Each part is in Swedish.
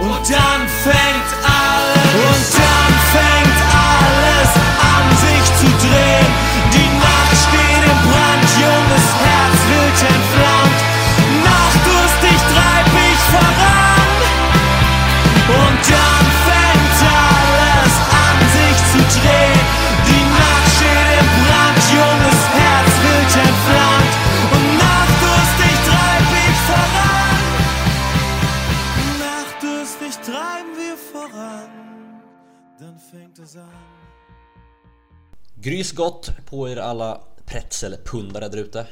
Und dann fängt Grys gott på er alla pretzelpundare där ute.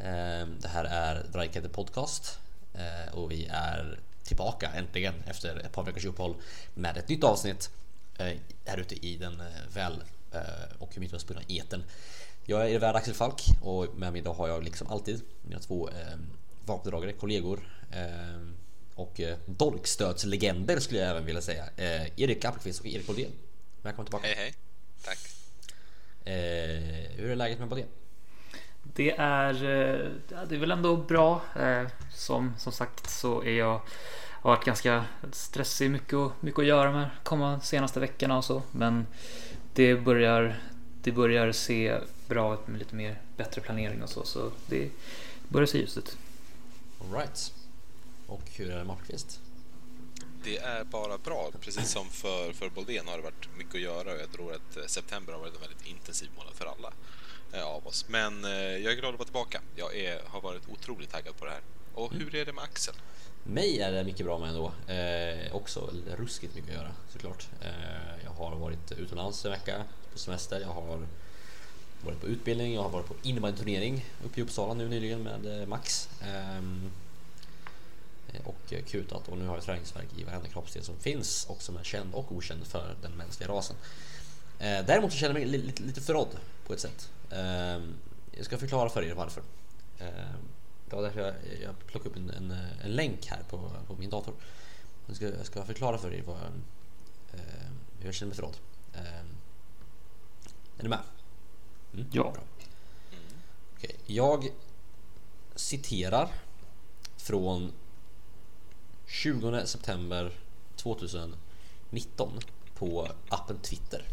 Ehm, det här är Drajkette Podcast eh, och vi är tillbaka äntligen efter ett par veckors uppehåll med ett nytt avsnitt eh, här ute i den eh, väl och mytomspunna eten. Jag är er värd Axel Falk och med mig idag har jag liksom alltid mina två ehm, vapendragare, kollegor ehm, och dolkstödslegender skulle jag även vilja säga. Erik Appelqvist och Erik Boldén. Välkommen tillbaka. Hej hej. Tack. Eh, hur är läget med Boldén? Det är, eh, det är väl ändå bra. Eh, Som, som sagt så är jag har varit ganska stressig, mycket, att- mycket att göra med kommande senaste veckorna och så. Men det börjar, det börjar se bra ut med lite mer bättre planering och så. Så det börjar se ljust ut. Alright. Och hur är det med Appelqvist? Det är bara bra. Precis som för, för Boldén har det varit mycket att göra och jag tror att eh, september har varit en väldigt intensiv månad för alla eh, av oss. Men eh, jag är glad att vara tillbaka. Jag är, har varit otroligt taggad på det här. Och hur är det med Axel? Mig är det mycket bra med ändå. Eh, också ruskigt mycket att göra såklart. Eh, jag har varit utomlands en vecka på semester. Jag har varit på utbildning. Jag har varit på innebandyturnering uppe i Uppsala nu nyligen med eh, Max. Eh, och eh, kutat och nu har jag träningsverk i varenda kroppsdel som finns och som är känd och okänd för den mänskliga rasen. Eh, däremot så känner jag mig li- lite, lite förrådd på ett sätt. Ehm, jag ska förklara för er varför. Ehm, det var därför jag, jag plockade upp en, en, en länk här på, på min dator. Jag ska, jag ska förklara för er vad, eh, hur jag känner mig förrådd. Är ni med? Mm, Ja. Bra. Okej, jag citerar från 20 september 2019 på appen Twitter.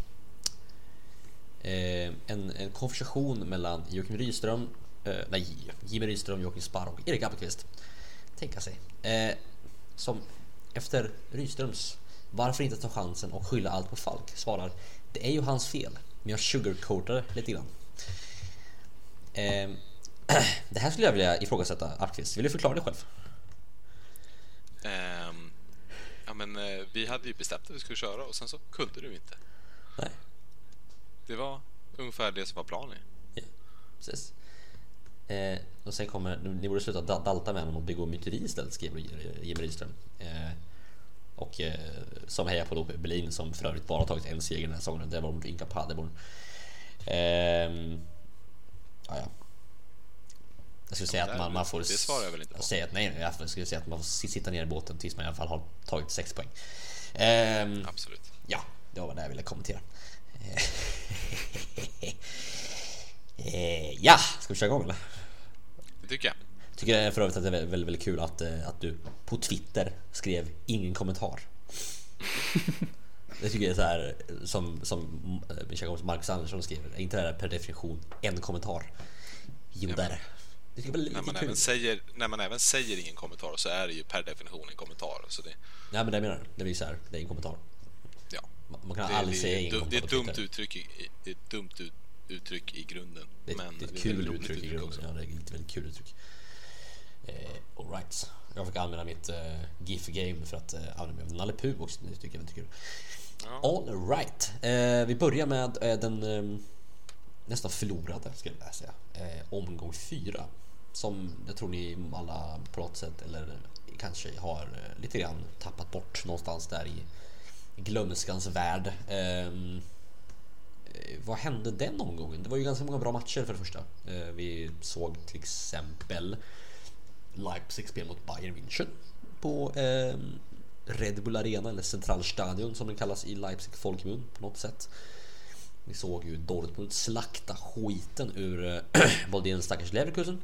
Eh, en, en konversation mellan Joakim Rydström, eh, nej Jimmy Rydström, Joakim Sparr och Erik Appelqvist. Tänka sig. Eh, som efter Rydströms varför inte ta chansen och skylla allt på Falk svarar det är ju hans fel men jag sugarcoatar det lite grann. Eh, det här skulle jag vilja ifrågasätta Appelqvist. Vill du förklara dig själv? Ehm, ja, men eh, vi hade ju bestämt att vi skulle köra och sen så kunde du inte. Nej, Det var ungefär det som var planen. ja, precis. Eh, och sen kommer, ni borde sluta da- dalta med honom och begå myteri istället skrev Jimmy Rydström. Eh, och eh, som hejar på då Berlin som för övrigt bara tagit en seger den här säsongen. Det var mot Inka Paderborn. Ehm, ja, ja. Jag skulle säga att man, man får... det svarar jag väl inte på. Säga att, nej, jag skulle säga att man får sitta ner i båten tills man i alla fall har tagit sex poäng. Ehm, Absolut. Ja, det var det jag ville kommentera. Eh, ja, ska vi köra igång eller? Det tycker jag. Tycker för övrigt att det är väldigt, väldigt, väldigt kul att, eh, att du på Twitter skrev ingen kommentar. Det tycker jag är så här som, som eh, min kära kompis Marcus Andersson skriver. Är inte det där per definition en kommentar? Jo, det är det. Det tycker jag är När man, kul. även säger, när man även säger ingen kommentar så är det ju per definition en kommentar. Så det, Nej, men det menar. Det blir så här, det är en kommentar. ja. Man kan det, aldrig det, säga ingen kommentar det är ett dumt uttryck i, det är ett dumt ut, uttryck i grunden. Det, men det är ett kul roligt uttryck i grunden. också. Ja, det är ett väldigt kul uttryck. Eh, all right. Jag fick använda mitt eh, GIF-game för att eh, använda mig av Nalle Puh också. Det tycker jag är kul. Ja. All right. Eh, vi börjar med eh, den eh, nästan förlorade, skulle jag säga. Omgång fyra. Som jag tror ni alla på något sätt, eller kanske har eh, lite grann tappat bort någonstans där i glömskans värld. Ehm, eh, vad hände den omgången? Det var ju ganska många bra matcher för det första. Eh, Vi såg till exempel Leipzig spel mot Bayern München på eh, Red Bull Arena eller Centralstadion som den kallas i Leipzig folkmun på något sätt. Vi såg ju Dortmund slakta skiten ur eh, Boldens stackars Leverkusen.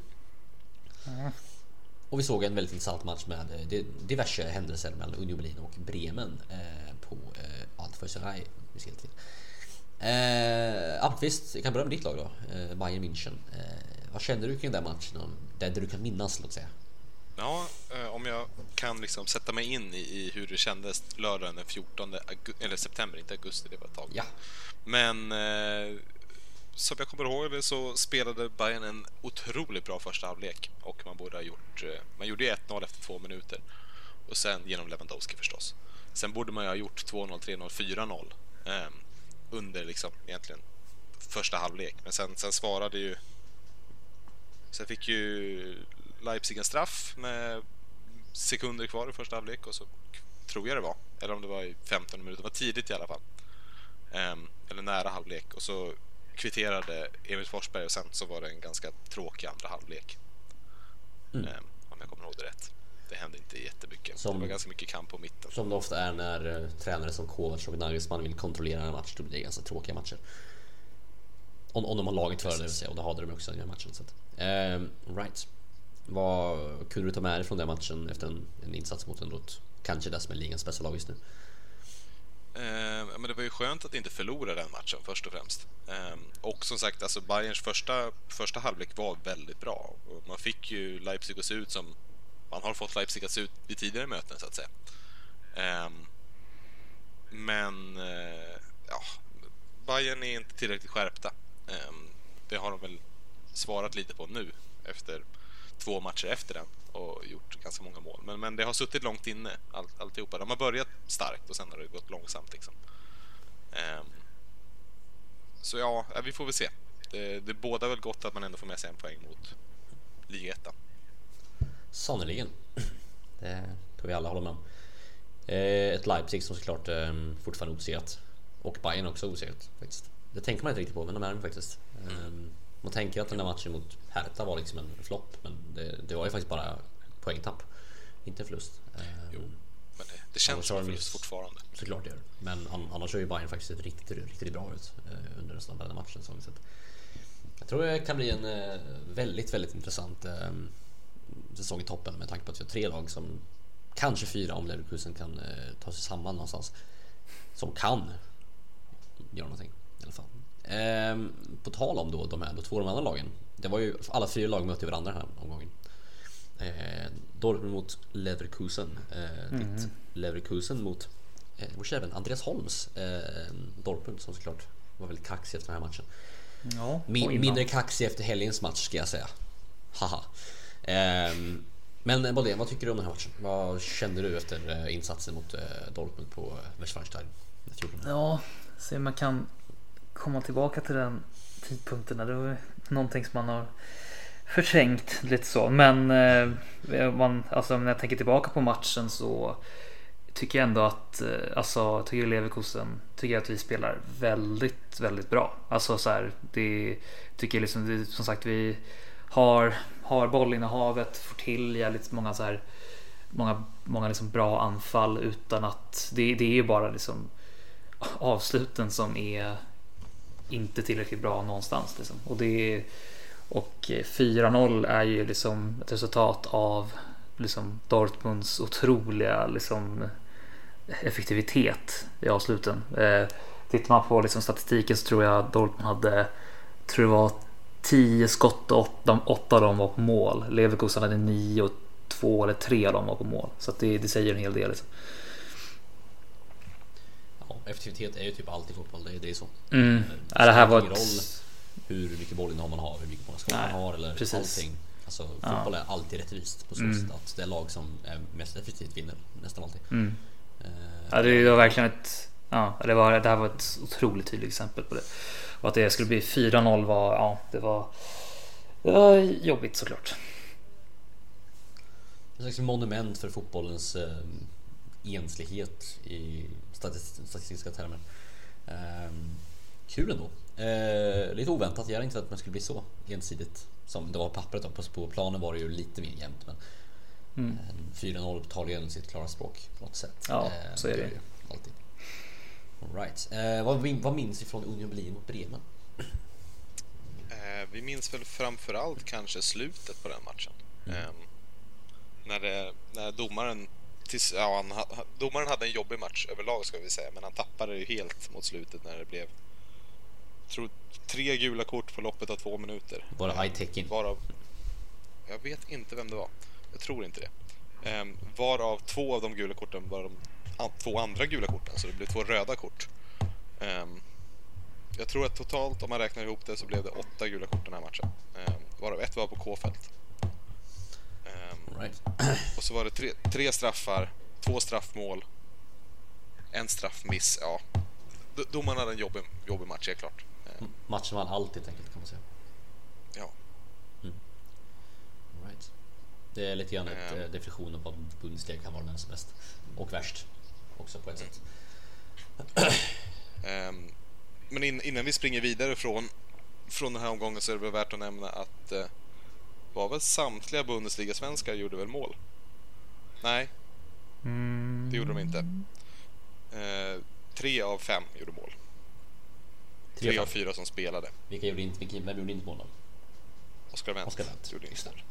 Och vi såg en väldigt intressant match med eh, diverse händelser mellan Union Berlin och Bremen eh, på eh, Altförserei. Eh, Appelqvist, jag kan börja med ditt lag då, Bayern München. Eh, vad känner du kring den matchen? Det du kan minnas, låt säga. Ja, om jag kan liksom sätta mig in i, i hur det kändes lördagen den 14 eller september, inte augusti, det var ett tag. Ja. Men eh, som jag kommer ihåg det så spelade Bayern en otroligt bra första halvlek och man borde ha gjort... Eh, man gjorde 1-0 efter två minuter och sen genom Lewandowski förstås. Sen borde man ju ha gjort 2-0, 3-0, 4-0 eh, under liksom egentligen första halvlek. Men sen, sen svarade ju... Sen fick ju Leipzig en straff med sekunder kvar i första halvlek och så tror jag det var, eller om det var i 15 minuter, det var tidigt i alla fall. Um, eller nära halvlek och så kvitterade Emil Forsberg och sen så var det en ganska tråkig andra halvlek. Mm. Um, om jag kommer ihåg det rätt. Det hände inte jättemycket. Som, det var ganska mycket kamp på mitten. Som det ofta är när uh, tränare som Kovac och Nagelsmann vill kontrollera en match. Då blir det ganska tråkiga matcher. Om, om de har laget för det vill säga, och det hade de också i den här matchen. Så att, um, right. Vad kunde du ta med dig från den matchen efter en, en insats mot en kanske det som är ligans bästa lag just nu? Eh, men det var ju skönt att inte förlora den matchen först och främst. Eh, och som sagt, alltså Bayerns första, första halvlek var väldigt bra. Och man fick ju Leipzig att se ut som man har fått Leipzig att se ut i tidigare möten så att säga. Eh, men eh, ja, Bayern är inte tillräckligt skärpta. Ehm, det har de väl svarat lite på nu efter två matcher efter den och gjort ganska många mål. Men, men det har suttit långt inne all, alltihopa. De har börjat starkt och sen har det gått långsamt liksom. Um, så ja, vi får väl se. Det, det båda väl gott att man ändå får med sig en poäng mot ligaettan. Sannerligen. Det tror vi alla håller med om. Eh, ett Leipzig som såklart ehm, fortfarande är obesegrat. Och Bayern också obesegrat faktiskt. Det tänker man inte riktigt på, men de är det faktiskt. Mm. Man tänker att den där matchen mot Hertha var liksom en flopp, men det, det, var ju faktiskt bara poängtapp. Inte förlust. Jo, men det, det känns som en förlust fortfarande. Såklart det gör Men annars har ju Bayern faktiskt sett riktigt, riktigt bra ut eh, under resten av den matchen. Så jag tror det kan bli en eh, väldigt, väldigt intressant eh, säsong i toppen med tanke på att vi har tre lag som kanske fyra om Leverkusen kan ta sig samman någonstans. Som kan göra någonting. Ehm, på tal om då de här då, två av de andra lagen. Det var ju alla fyra lag mötte varandra den här omgången. Ehm, Dortmund mot Leverkusen. Ehm, mm. Leverkusen mot eh, vår kära Andreas Holms eh, Dortmund som såklart var väldigt kaxig efter den här matchen. Ja, Min, mindre kaxig efter helgens match ska jag säga. Haha. Ehm, men Bodén, vad tycker du om den här matchen? Vad kände du efter eh, insatsen mot eh, Dortmund på Westfalenstein? Ja, se man kan komma tillbaka till den tidpunkten. Det var någonting som man har förträngt lite så. Men eh, man, alltså, när jag tänker tillbaka på matchen så tycker jag ändå att eh, alltså, tycker Leverkusen tycker jag att vi spelar väldigt, väldigt bra. Alltså så här, det tycker jag liksom, det, som sagt, vi har, har bollinnehavet, får till jävligt många så här, många, många liksom bra anfall utan att det, det är ju bara liksom avsluten som är inte tillräckligt bra någonstans. Liksom. Och, det och eh, 4-0 är ju liksom ett resultat av liksom Dortmunds otroliga liksom, effektivitet i avsluten. Eh, tittar man på liksom, statistiken så tror jag Dortmund hade tror det var 10 skott och 8, 8 av dem var på mål. Leverkusen hade 9 och 2 eller 3 av dem var på mål. Så det, det säger en hel del. Liksom effektivitet är ju typ allt i fotboll, det, det är så. Mm. Ja, det här var ett... roll hur mycket bollinnehav man har, hur mycket skott man har eller precis. allting. Alltså fotboll ja. är alltid rättvist på så mm. sätt att det lag som är mest effektivt vinner nästan alltid. Mm. Uh, ja, det var verkligen ett... Ja, det, var, det här var ett otroligt tydligt exempel på det. Och att det skulle bli 4-0 var... Ja, det var... Det var jobbigt såklart. En slags monument för fotbollens eh, enslighet i statistiska termer. Um, kul ändå. Uh, lite oväntat, jag hade inte att det skulle bli så ensidigt som det var på pappret. Då. På planen var det ju lite mer jämnt. Men mm. 4-0 talar ju sitt klara språk på något sätt. Ja, uh, så är det. det alltid. All right. Uh, vad, vad minns vi från Union Berlin mot Bremen? vi minns väl framförallt kanske slutet på den matchen. Mm. Um, när, det, när domaren tills, ja, han, ha- domaren hade en jobbig match överlag ska vi säga, men han tappade ju helt mot slutet när det blev tror, tre gula kort på loppet av två minuter. Var det eye-taking? Varav, jag vet inte vem det var. Jag tror inte det. Ehm, varav två av de gula korten var de an, två andra gula korten, så det blev två röda kort. Ehm, jag tror att totalt, om man räknar ihop det, så blev det åtta gula kort den här matchen. Ehm, varav ett var på K-fält. Ehm, Right. och så var det tre, tre straffar, två straffmål, en straffmiss. Ja, D- domaren hade en jobbig, jobbig match, helt klart. Ehm, Matchen vann allt helt enkelt kan man säga. ja. Right. Det är lite grann ett Ehm. eh, definition av vad Bundesliga kan vara den som bäst. Och värst. Också på ett sätt. Ehm, men in, innan vi springer vidare från, från den här omgången så är det väl värt att nämna att eh, var väl samtliga Bundesliga-svenskar gjorde väl mål? Nej, Mm. det gjorde de inte. Eh, tre av fem gjorde mål. Tre Tre av fyra som spelade. Vilka gjorde inte, vilka, vem gjorde inte mål då? Oskar Wendt Oskar Wendt. gjorde inte mål.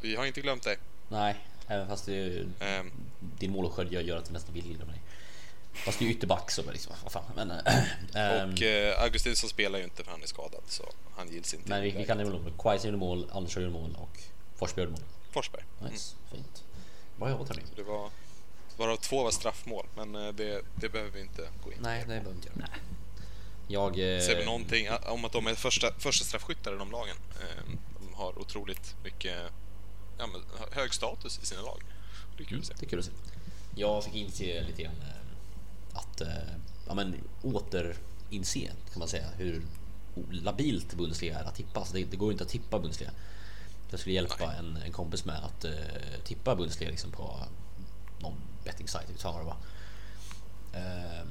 Vi har inte glömt dig. Nej, även fast det är, Ehm, din målskörd gör, gör att vi nästan vill glömma dig. Fast det är ju ytterback så liksom, vad fan. Men, äh, och eh, Augustinsson spelar ju inte för han är skadad så han gills inte. men vi, vi kan det väl Quaisa gjorde mål, Andersson gjorde mål och Forsberg gjorde mål. Forsberg. Nice, fint. Bra jobbat hörni. Det var, varav två var straffmål, men eh, det, det behöver vi inte gå in Nej, det behöver vi inte göra. Jag... Ser vi någonting om att de är första, första straffskyttar i de lagen. Eh, De har otroligt mycket ja, men, hög status i sina lag. Det är kul att se. Det är kul att se. Jag fick inse lite grann att eh, ja, men, återinse kan man säga hur labilt Bundesliga är att tippa. Alltså det, det går inte att tippa Bundesliga. Jag skulle hjälpa en, en kompis med att eh, tippa Bundesliga liksom på någon det var. Ehm,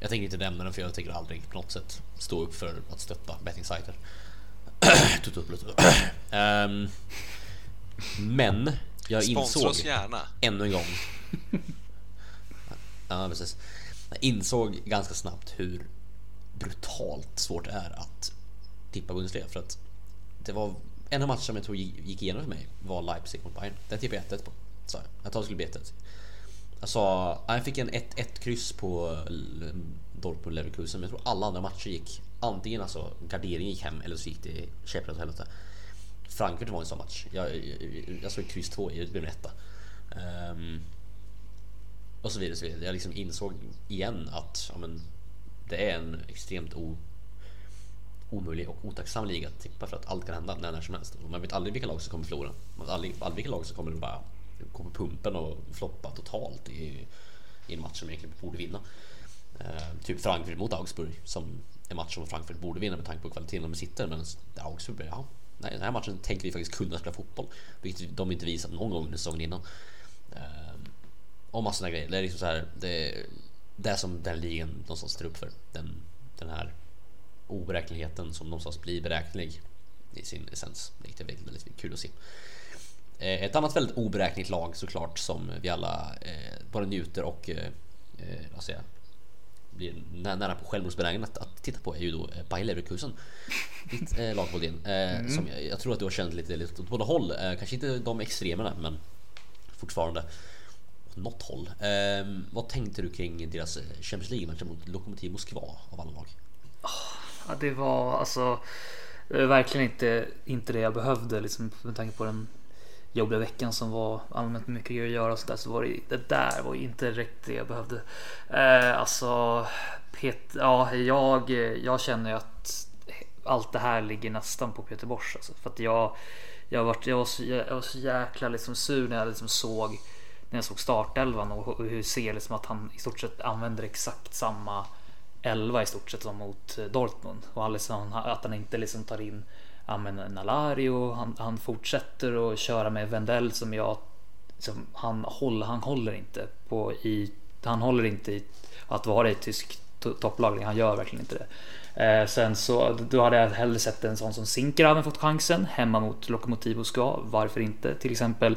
jag tänker inte nämna den för jag tänker aldrig på något sätt stå upp för att stötta betting-sajter. Tutta upp lite. Ehm, men jag Sponsra insåg oss gärna. ännu en gång. ja, precis. Jag insåg ganska snabbt hur brutalt svårt det är att tippa Bundesliga för att det var en av matcherna som jag tror gick igenom för mig var Leipzig mot Bayern. Den tippade jag 1-1 på. Så jag. Jag tror det skulle bli 1-1. Jag sa, jag fick en 1-1 kryss på eh, Dortmund Leverkusen men jag tror alla andra matcher gick antingen alltså garderingen gick hem eller så gick det käpprätt åt helvete. Frankfurt var en sån match. Jag, jag, jag såg kryss 2 i, det blev en etta. Um, och så vidare, så vidare. Jag liksom insåg igen att ja, men, det är en extremt o, omöjlig och otacksam liga att tippa för att allt kan hända när, när som helst. Och man vet aldrig vilka lag som kommer förlora. Man vet aldrig, aldrig vilka lag som kommer bara gå på pumpen och floppa totalt i, i en match som egentligen borde vinna. Ehm, typ Frankfurt mot Augsburg som en match som Frankfurt borde vinna med tanke på kvaliteten de sitter. Men Augsburg, ja, nej, den här matchen tänker vi faktiskt kunna spela fotboll. Vilket de inte visat någon gång under säsongen innan. Ehm, och massor av grejer. Det är liksom så här, det, det är som den ligan någonstans står upp för. Den, den här oberäkneligheten som någonstans blir beräknelig i sin essens. Vilket är väldigt, kul att se. Eh, Ett annat väldigt oberäkneligt lag såklart som vi alla eh, både njuter och eh, eh, vad säger jag, blir nä- nära på självmordsbenägen att, att titta på är ju då eh, Bayer Leverkusen. Ditt eh, lag Bodin. Eh, som jag, jag tror att du har känt lite, lite åt båda håll. Eh, kanske inte de extremerna men fortfarande något håll. Eh, vad tänkte du kring deras eh, Champions League-match mot Lokomotiv Moskva av alla lag? Ja, det var alltså det var verkligen inte, inte det jag behövde liksom med tanke på den jobbiga veckan som var allmänt mycket grejer att göra och så där så var det, det där var inte direkt det jag behövde. Eh, alltså Pet, ja, jag, jag känner ju att allt det här ligger nästan på Peter Bors alltså, för att jag jag, var, jag, var så, jag var så jäkla liksom sur när jag liksom såg när jag såg startelvan och hur ser liksom att han i stort sett använder exakt samma 11 i stort sett som mot eh, Dortmund och liksom, att han inte liksom tar in ja, Nalario. Han, han fortsätter att köra med Wendell som jag som han håller. Han håller inte på i. Han håller inte i att vara i tysk topplag. Han gör verkligen inte det. Eh, sen så då hade jag hellre sett en sån som Zinkgraven fått chansen hemma mot Lokomotiv Moskva. Varför inte? Till exempel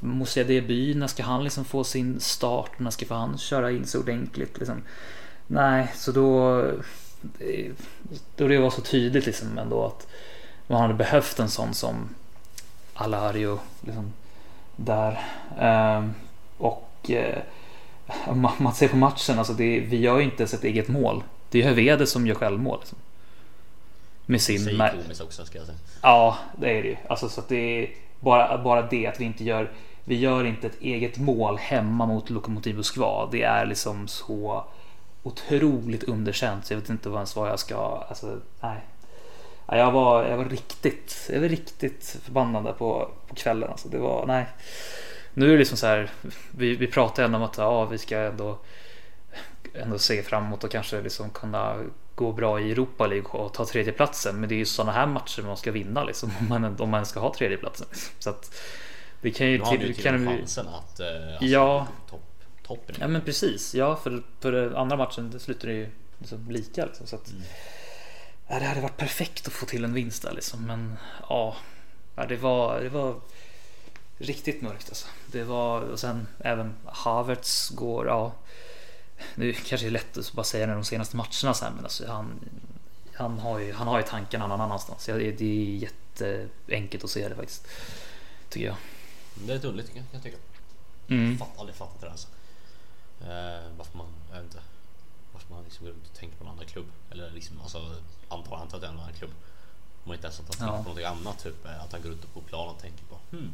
Moussa Deby, när ska han liksom få sin start? När ska få han köra in så ordentligt? Liksom? Nej, så då... Då det var så tydligt liksom ändå att man hade behövt en sån som Alario. Liksom, Där. Ehm, och eh, man, man ser på matchen, alltså det, vi gör ju inte ens ett eget mål. Det är Hövede som gör självmål. Liksom. Med sin... komiskt också ska jag säga. Ja, det är det ju. Alltså, så att det är bara, bara det att vi inte gör vi gör inte ett eget mål hemma mot Lokomotiv Moskva. Det är liksom så otroligt underkänt så jag vet inte ens vad jag ska... Alltså, nej. Jag var, jag var riktigt, jag var riktigt förbannad där på, på kvällen. Alltså, det var, nej. Nu är det liksom så här, vi, vi pratar ändå om att ja, vi ska ändå, ändå se framåt och kanske liksom kunna gå bra i Europa League och ta tredjeplatsen. Men det är ju sådana här matcher man ska vinna liksom, om, man, om man ska ha tredjeplatsen. Liksom. Så att det kan ju... Nu har ju till kan ju- chansen att... eh, Alltså, Ja. Topp, toppen. Ja men precis, ja för, för andra matchen det slutar det ju liksom lika liksom, så att, Mm. ja, Det hade varit perfekt att få till en vinst där liksom men ja, ja det, var, det var riktigt mörkt alltså. Det var och sen även Havertz går, ja Nu kanske det är lätt att bara säga det de senaste matcherna så här, men alltså han han har, ju, han har ju tankarna någon annanstans. Det är jätteenkelt att se det faktiskt. Tycker jag. Det är lite underligt kan jag tycka. Mm. Fatt, aldrig fattat det där alltså. Eh, varför man, jag vet inte. Varför man liksom går runt och tänker på en annan klubb. Eller liksom, alltså antar, antar att det är en annan klubb. Om man inte ens har tänkt Ja. på någonting annat. Typ eh, att han går runt på plan och tänker på hmm,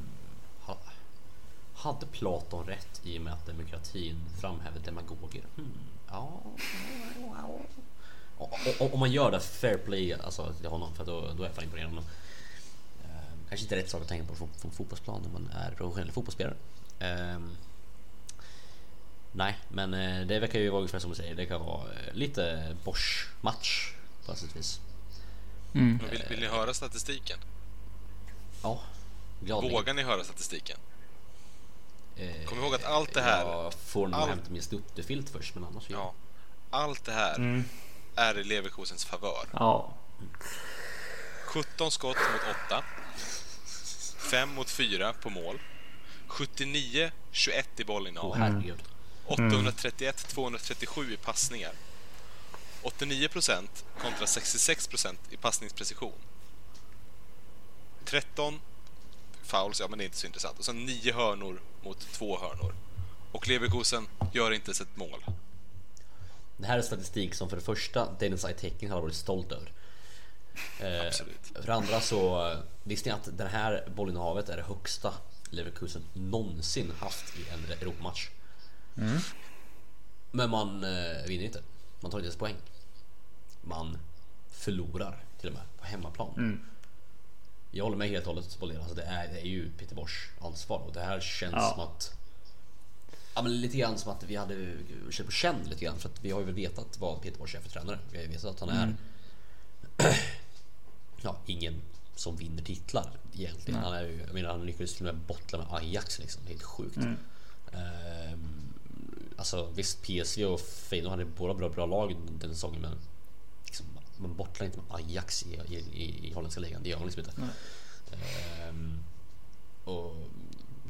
Hade Platon rätt i och med att demokratin framhäver demagoger? Hmm, ja, Om man gör det fair play alltså, till honom för då, då är jag fan imponerad. Men, eh, kanske inte rätt sak att tänka på från, från fotbollsplan när man är professionell fotbollsspelare. Ehm, nej, men eh, det verkar ju vara ungefär som du säger. Det kan vara eh, lite Bosch-match på sätt och vis. Mm. Vill, vill ni höra statistiken? Ja, gladeligen. Vågar ni höra statistiken? Eh, Kom ihåg att allt det här- Jag får nog allt- hämta min snuttefilt först, men annars Ja. Allt det här Mm. är i Leverkusens favör. Ja. 17 skott mot 8. 5 mot 4 på mål. 79-21 i bollinnehav. Herregud. 831-237 i passningar. 89% kontra 66% i passningsprecision. 13 fouls, ja men det är inte så intressant. Och sen 9 hörnor mot 2 hörnor. Och Leverkusen gör inte ens ett mål. Det här är statistik som för det första Dennis Aitekin har varit stolt över. Eh. För det andra så eh, visste ni att det här bollinnehavet är det högsta Leverkusen någonsin haft i en Europamatch. Men man eh, vinner inte. Man tar inte ens poäng. Man förlorar till och med på hemmaplan. Jag håller med helt och hållet på det. Alltså det, är, det är ju Peter Bosch ansvar och det här känns Ja. som att Ja men lite grann som att vi hade känt på känn lite grann för att vi har ju väl vetat vad Peter Bosch är för tränare. Vi har ju vetat att han är Ja, ingen som vinner titlar egentligen. Han är ju, jag menar han lyckades till och med bottla med Ajax liksom. Helt sjukt. Ehm, alltså visst PSV och Feyenoord hade båda bra, bra lag den säsongen men man bottlar inte med Ajax i, i, i, i holländska ligan. Det gör man liksom inte. Ehm, och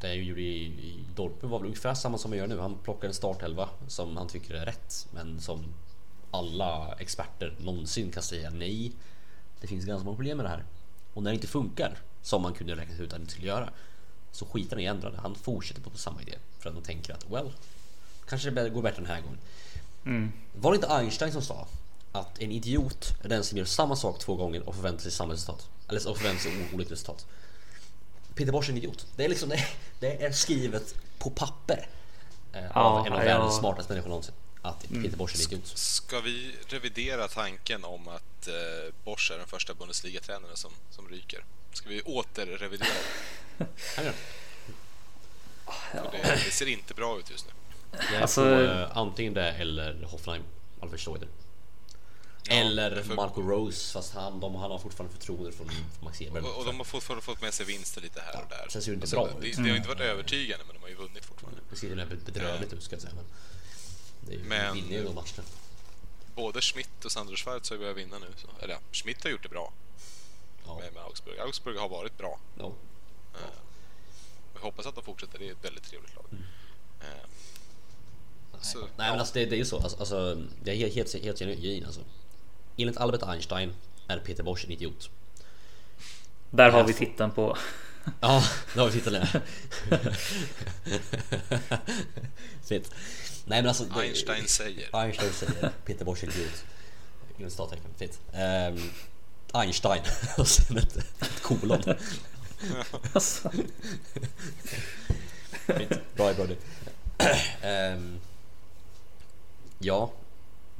det jag gjorde i, i Dortmund var väl ungefär samma som man gör nu. Han plockar en startelva som han tycker är rätt men som alla experter någonsin kan säga nej. Det finns ganska många problem med det här. Och när det inte funkar, som man kunde räkna ut att det skulle göra, så skiter han i ändra det. Han fortsätter på samma idé. För att man tänker att, well, kanske det går bättre den här gången. Var det inte Einstein som sa att en idiot är den som gör samma sak två gånger och förväntar sig samma resultat? Eller och förväntar sig olika resultat. Peter Bosch är en idiot. Det är liksom det, det är skrivet på papper. Eh, av en av ja. världens smartaste människor någonsin. Att Peter Bosch är en idiot. Ska vi revidera tanken om att eh, Bosch är den första Bundesliga-tränaren som, som ryker? Ska vi återrevidera det? Det. Det? Ser inte bra ut just nu. Jag är Alltså- på eh, antingen det eller Hoffenheim. Alfred Schleuder. Ja, eller för- Marco Rose fast han, de, han har fortfarande förtroende från, från Max Eber. Och, och de har fortfarande fått med sig vinster lite här och där. sen ser det inte Alltså, bra ut. det, det har inte varit övertygande, men de har ju vunnit fortfarande. Det ser ju bedrövligt ut ska jag säga. Men det är ju, Men- vinner ju de matcherna. Både Schmidt och Sandro Schwarz har ju börjat vinna nu. Så, eller ja, Schmidt har gjort det bra Ja. med, med Augsburg. Augsburg har varit bra. Ja. Jag hoppas att de fortsätter. Det är ett väldigt trevligt lag. Mm. Eh, Så, Nej ja. men alltså det, det är ju så. Alltså, alltså, det är helt, helt, helt genuint alltså. Enligt Albert Einstein är Peter Bosch en idiot. Där har vi titeln på, Ja, då har vi titeln ja. Fint. Nej men alltså... det- Einstein säger. Einstein säger Peter Bosch är gud. Inom citattecken. Fint. Ehm, Einstein och sen ett, ett kolon. Alltså, Fint. Bra bra det. Ehm, ja,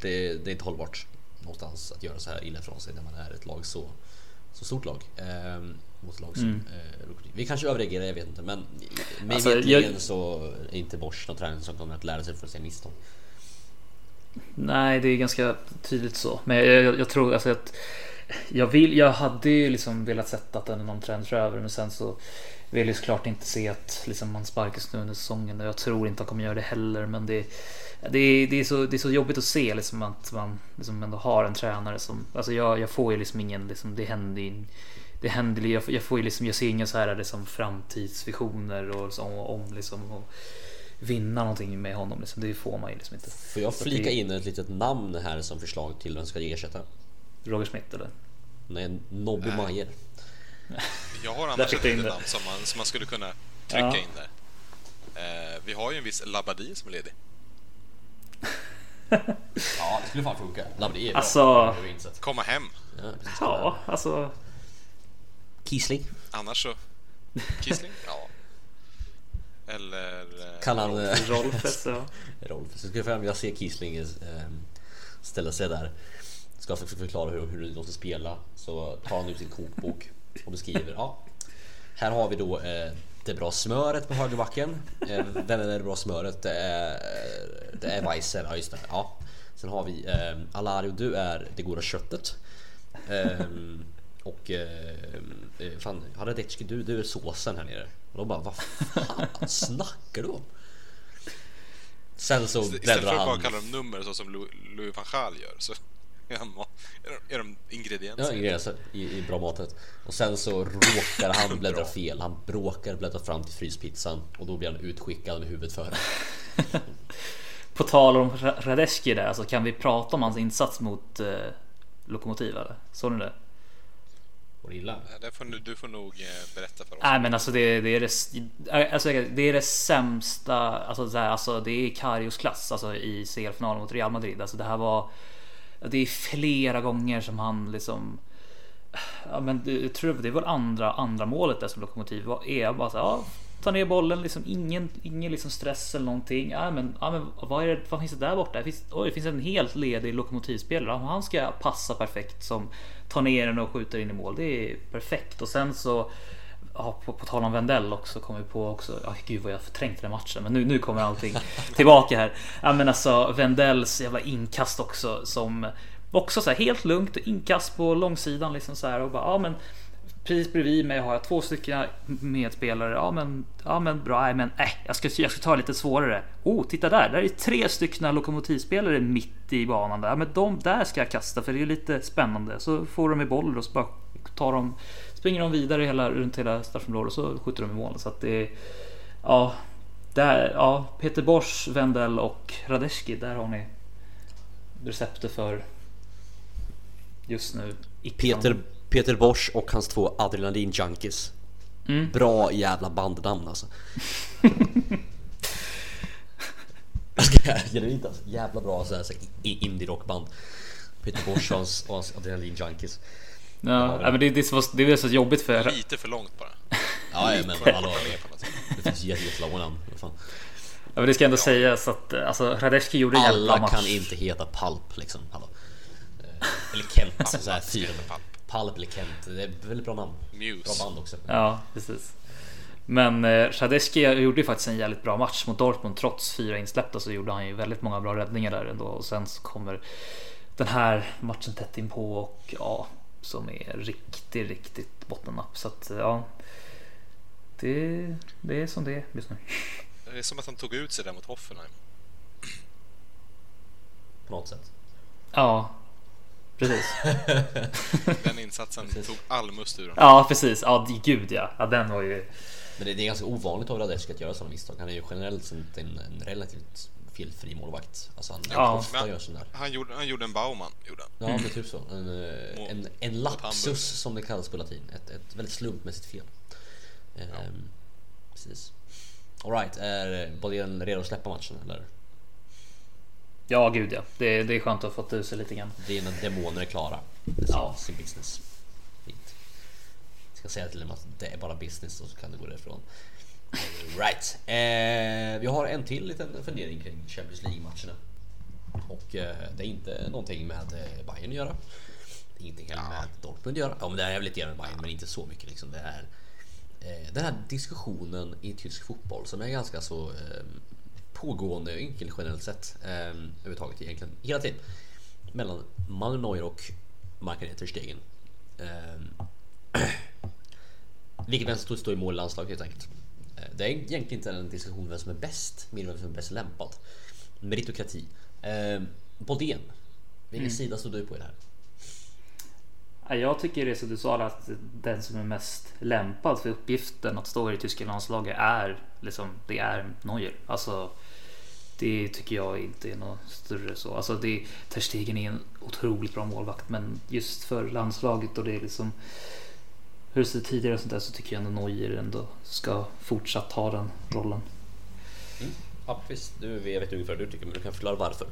det, det är inte hållbart någonstans att göra så här illa ifrån sig när man är ett lag så, så stort lag. Ehm, mot lag som Mm. eh. Vi kanske överreagerar, jag vet inte. Men mig Alltså, veterligen jag- så är inte Bosch någon tränare som kommer att lära sig från sina misstag. nej, det är ganska tydligt så. Men jag, jag, jag tror alltså att jag vill. Jag hade ju liksom velat sätta att någon trend över, men sen så vill jag såklart inte se att liksom man sparkas nu under säsongen. Och jag tror inte han kommer göra det heller, men det det är, det, är så, det är så jobbigt att se liksom att man liksom ändå har en tränare som... Alltså jag, jag får ju liksom ingen... Liksom, det händer ju... Det händer, jag, jag får ju liksom, jag ser inga så här liksom framtidsvisioner och så, om liksom och vinna någonting med honom. Liksom. Det får man ju liksom inte. Får jag flika det- in ett litet namn här som förslag till vem som ska ersätta? Roger Smith eller? Nej, Nobby Mayer. Jag har annars ett litet namn som man, som man skulle kunna trycka Ja. in där. Eh, vi har ju en viss Labadie som är ledig. Ja, det skulle fan funka. Är bra. Alltså- Det har vi insett. Komma hem. Ja. Ja, alltså. Kiesling. Annars så... Kissling? Ja. Eller... eh, han... eh, Rolf så. Rolf. Så ska jag, jag ser Kiesling eh, ställa sig där. Ska för- förklara hur, hur det låter spela. Så tar han ut sin kokbok och beskriver. Ja, här har vi då eh, det bra smöret på högerbacken. Eh, vem är det bra smöret? Det är, det är Weiser. Ja, just det. Ja. Sen har vi eh, Alario, du är det goda köttet. Ehm, och eh, eh, fan, Radetski, du, du är såsen här nere. Och de bara, vad fan snackar du om? Sen så Istället för att bara han... kalla dem nummer så som Louis van Gaal gör så är de, ingredienser. Ja, ingredienser i, i bra matet. Och sen så råkar han bläddra fel. Han bråkar bläddra fram till fryspizzan och då blir han utskickad med huvudet före. På tal om Ra- Radeski där, alltså kan vi prata om hans insats mot eh, Lokomotiv eller? Såg ni det? Och illa. Det får, du- du får nog eh, berätta för oss. Nej men alltså det, det är det, alltså, det är det sämsta, alltså, här, alltså det är Karius klass alltså i CL-finalen mot Real Madrid. Alltså det här var, det är flera gånger som han liksom Ja men det- jag tror det var andra, andra målet där som Lokomotiv var, är bara så ja, ta ner bollen, liksom ingen, ingen liksom stress eller någonting. Ja men, ja, men vad, är det, vad finns det där borta? Det finns, oj, det finns en helt ledig lokomotivspelare. Ja, Han ska passa perfekt som tar ner den och skjuter in i mål. Det är perfekt. Och sen så Ja, på, på tal om Wendell också kom vi på också. Ja, gud vad jag förträngt den matchen. Men nu, nu kommer allting tillbaka här. Ja, men alltså Wendells jävla inkast också som också så här helt lugnt inkast på långsidan liksom så här och bara ja, men precis bredvid mig har jag två stycken medspelare. Ja, men ja, men bra. Nej, men äh, jag ska jag ska ta lite svårare. Oh, titta där. Där är tre stycken lokomotivspelare mitt i banan där. Men de där ska jag kasta för det är lite spännande. Så får de i boll och så bara tar de springer de vidare hela, runt hela straffområdet och så skjuter de i mål. Så att det ja, där, ja, Peter Bosch, Wendell och Radeski. Där har ni receptet för just nu. Peter, Peter Bosch och hans två adrenalin junkies. Mm. Bra jävla bandnamn alltså. Jag ska genuint alltså. Jävla bra så här, så här, i- indie-rockband. Peter Bosch och hans, och hans adrenalin junkies. Ja, ja, men det, det, är så, det är så jobbigt för Lite för långt bara. Ja, ja men hallå. Det finns jätte- jättelånga namn. Fan. Ja, men det ska ändå sägas att alltså, Radeski gjorde en jävla Alla match. kan inte heta Palp liksom. Hallå. Eh, Eller Kent. Så här, fyra. Palp. Palp eller Kent. Det är väldigt bra namn. Bra Muse. band också. Ja, precis. Men eh, Radeski gjorde ju faktiskt en jävligt bra match mot Dortmund. Trots fyra insläppta så gjorde han ju väldigt många bra räddningar där ändå. Och sen så kommer den här matchen tätt in på och ja, som är riktigt, riktigt bottennapp. Så att ja, det, det är som det är just nu. Det är som att han tog ut sig där mot Hoffenheim. På något sätt. Ja, precis. Den insatsen tog all must ur honom. Ja, precis. Ja, gud ja. ja den var ju... Men det det är ganska ovanligt av Radeski att göra sådana misstag. Han är ju generellt sett en, en relativt felfri målvakt. Alltså han Ja. ofta gör sån där. Han gjorde, han gjorde en Bauman, gjorde han. Ja men typ så. En, eh, en, en lapsus som det kallas på latin. Ett, ett väldigt slumpmässigt fel. Ehm, Precis. Alright, är Bolén redo att släppa matchen eller? Ja, gud ja. Det, det är skönt att ha fått ur sig lite grann. Dina demoner är klara. Sin, Ja. sin business. Fint. Jag ska säga till dem att det är bara business och så kan du gå därifrån. Right. Eh, vi har en till liten fundering kring Champions League-matcherna. Och eh, det är inte någonting med eh, Bayern att göra. Det är ingenting heller med Dortmund att göra. Ja, men det är lite grann med Bayern, men inte så mycket. Liksom. Det är eh, den här diskussionen i tysk fotboll som är ganska så eh, pågående, enkel generellt sett. Eh, överhuvudtaget egentligen hela tiden. Mellan Manuel Neuer och Mark-René ter Stegen. Eh, vilket vem som står i mål i landslaget helt enkelt. Eh, Det är egentligen inte en diskussion om vem som är bäst, mer vem som är bäst lämpad. Meritokrati. Eh, Bodén, vilken sida står du på i det här? Ja, Jag tycker det som du sa att den som är mest lämpad för uppgiften att stå i det tyska landslaget är liksom, det är Neuer. Alltså, det tycker jag inte är något större så. Alltså det, Ter Stegen är en otroligt bra målvakt, men just för landslaget och det är liksom hur det ser tidigare och sånt där så tycker jag ändå Neuer ändå ska fortsatt ha den rollen. Ja, visst. Du, jag vet ungefär vad du tycker, men du kan förklara varför.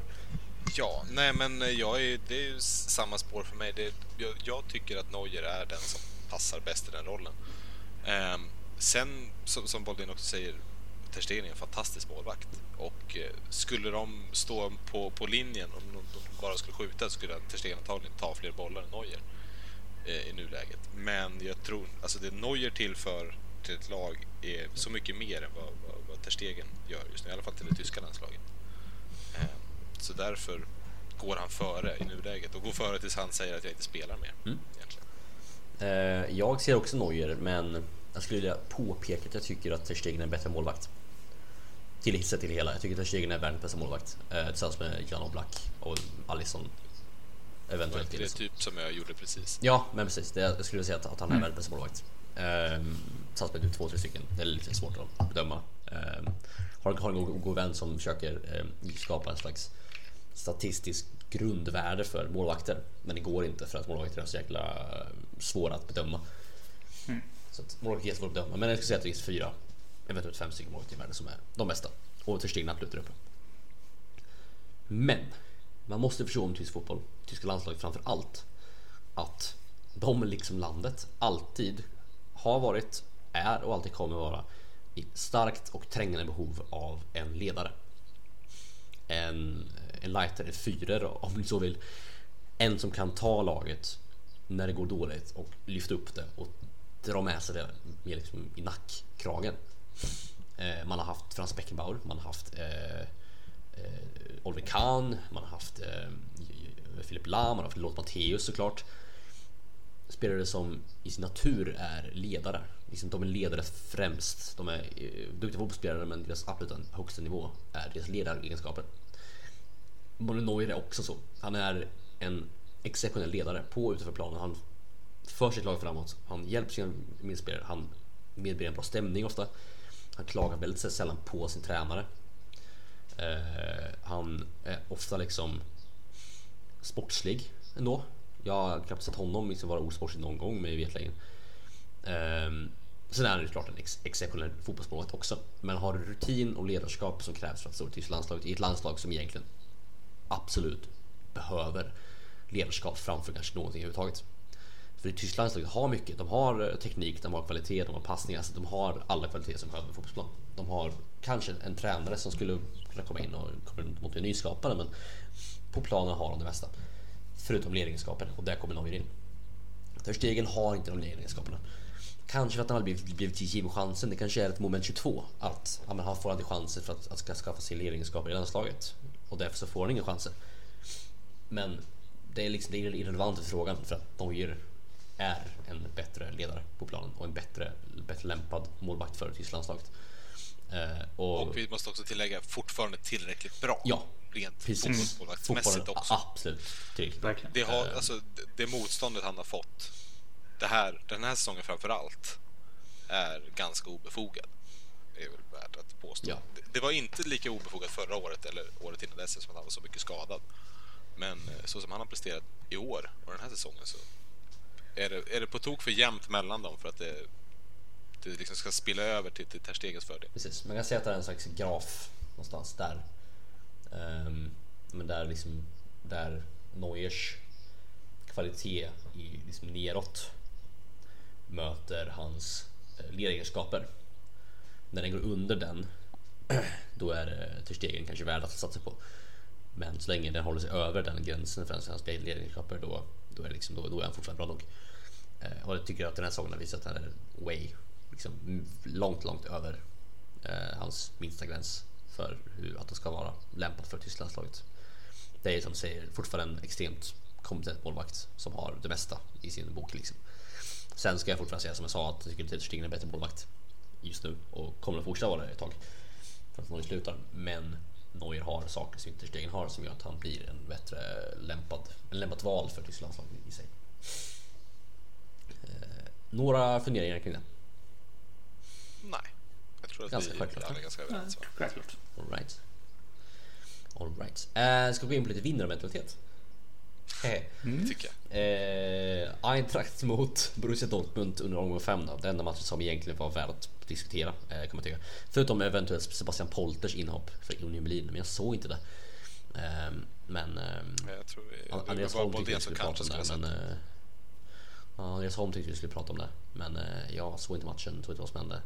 Ja, nej men jag är, det är ju samma spår för mig. Det, jag, jag tycker att Neuer är den som passar bäst i den rollen. Ehm, sen, som, som Boldin också säger, Ter Stegen är en fantastisk målvakt. Och eh, skulle de stå på, på linjen, om de, de bara skulle skjuta, skulle Ter Stegen antagligen ta fler bollar än Neuer eh, i nuläget. Men jag tror, alltså det Neuer tillför till ett lag är så mycket mer än vad, vad, vad Ter Stegen gör just nu, i alla fall till det tyska landslaget. Ehm, Så därför går han före i nuläget och går före tills han säger att jag inte spelar mer. Mm. Egentligen. Eh, jag ser också Neuer, men jag skulle vilja påpeka att jag tycker att Ter Stegen är en bättre målvakt. Till sett till hela. Jag tycker att Ter Stegen är världens bästa målvakt. Eh, tillsammans med Jan Oblak och Alisson. Det Eventuellt är Alisson. typ som jag gjorde precis. Ja, men precis. Det, jag skulle säga att, att han är världens målvakt. Ehm, Tillsammans med typ två, tre stycken. Det är lite svårt att bedöma. Ehm, har, har en god, god vän som försöker ehm, skapa en slags statistisk grundvärde för målvakter. Men det går inte för att målvakter är så jäkla eh, svåra att bedöma. Så att målvakter är jättesvårt att bedöma. Men jag skulle säga att det finns fyra, eventuellt fem stycken målvakter i världen som är de bästa. Och Ter Stegen är absolut där uppe. Men man måste förstå om tysk fotboll, tyska landslaget framför allt, att de liksom landet alltid har varit, är och alltid kommer vara i starkt och trängande behov av en ledare. En, en lighter, en fyrer om ni så vill. En som kan ta laget när det går dåligt och lyfta upp det och dra med sig det med liksom i nackkragen. Eh, man har haft Frans Beckenbauer, man har haft eh, Eh, Oliver Kahn, man har haft eh, Philip Lahm, man har haft Lothar Matthäus såklart. Spelare som i sin natur är ledare. Liksom, de är ledare främst. De är eh, duktiga fotbollsspelare men deras absoluta högsta nivå är deras ledaregenskaper. Manuel Neuer är också så. Han är en exceptionell ledare på och utanför planen. Han för sitt lag framåt. Han hjälper sina medspelare. Han medbringar en bra stämning ofta. Han klagar väldigt sällan på sin tränare. Eh, han är ofta liksom sportslig ändå. Jag har knappt sett honom liksom vara osportslig någon gång med vetligen. Um, ehm, sen är han ju klart en ex exceptionell fotbollsmålvakt också. Men har rutin och ledarskap som krävs för att stå i landslaget i ett landslag som egentligen absolut behöver ledarskap framför kanske någonting överhuvudtaget. För det tyska landslaget har mycket. De har eh, teknik, de har kvalitet, de har passningar. Alltså de har alla kvaliteter som behövs på fotbollsplan. De har kanske en tränare som skulle kunna komma in och komma mot en nyskapare men på planen har de det mesta. Förutom ledaregenskaper och där kommer Neuer in. Ter Stegen har inte de egenskaperna. Kanske för att han har blivit, blivit given chansen. Det kanske är ett moment 22 att ja, men han får aldrig chanser för att, att ska skaffa sig ledaregenskaper i landslaget och därför så får han inga chanser. Men det är liksom det är irrelevant för frågan för att Neuer är en bättre ledare på planen och en bättre, bättre lämpad målvakt för Tysklandslaget. Eh, och, Och vi måste också tillägga fortfarande tillräckligt bra. Ja, Rent precis. fotbollsmålvaktsmässigt också. Absolut. Tillräckligt. Det, har, alltså, det, det motståndet han har fått det här, den här säsongen framför allt är ganska obefogad. Det är väl värt att påstå. Ja. Det, det var inte lika obefogat förra året eller året innan dess eftersom han var så mycket skadad. Men eh, så som han har presterat i år och den här säsongen så är det, är det på tok för jämnt mellan dem för att det, det liksom ska spilla över till, till Ter Stegens fördel. Precis, man kan säga att det är en slags graf någonstans där. Um, men där liksom där Neuers kvalitet i liksom neråt möter hans ledegenskaper. ledaregenskaper. När den går under den då är eh, Ter Stegen kanske värd att satsa på. Men så länge den håller sig över den gränsen för hans ledaregenskaper då, då, är liksom, då, då är han fortfarande bra nog. Eh, och jag tycker att den här säsongen har visat att han är way liksom, långt, långt över eh, hans minsta gräns för hur att det ska vara lämpat för Tysklandslaget. Det är som du säger fortfarande en extremt kompetent målvakt som har det mesta i sin bok. Liksom. Sen ska jag fortfarande säga som jag sa att jag tycker att Ter är en bättre målvakt just nu och kommer att fortsätta vara det ett tag för att någon slutar. Men Neuer har saker som inte Stegen har som gör att han blir en bättre lämpad, en lämpat val för Tysklandslaget i sig. Eh, några funderingar kring det? Nej, jag tror att Ganska vi självklart, alla är ganska överens. va? Självklart. All right. All right. Eh, ska vi gå in på lite vinnarmentalitet? Eh, Tycker jag. Eh, Eintracht mot Borussia Dortmund under omgång 5 då. Den enda matchen som egentligen var värd att diskutera eh, kan man tycka. Förutom eventuellt Sebastian Polters inhopp för Union Berlin, men jag såg inte det. Eh, men eh, Jag tror vi, Andreas var Holm tyckte vi skulle prata om det, men... Eh, ja, Andreas Holm tyckte vi skulle prata om det, men eh, jag såg inte matchen, såg inte vad som hände.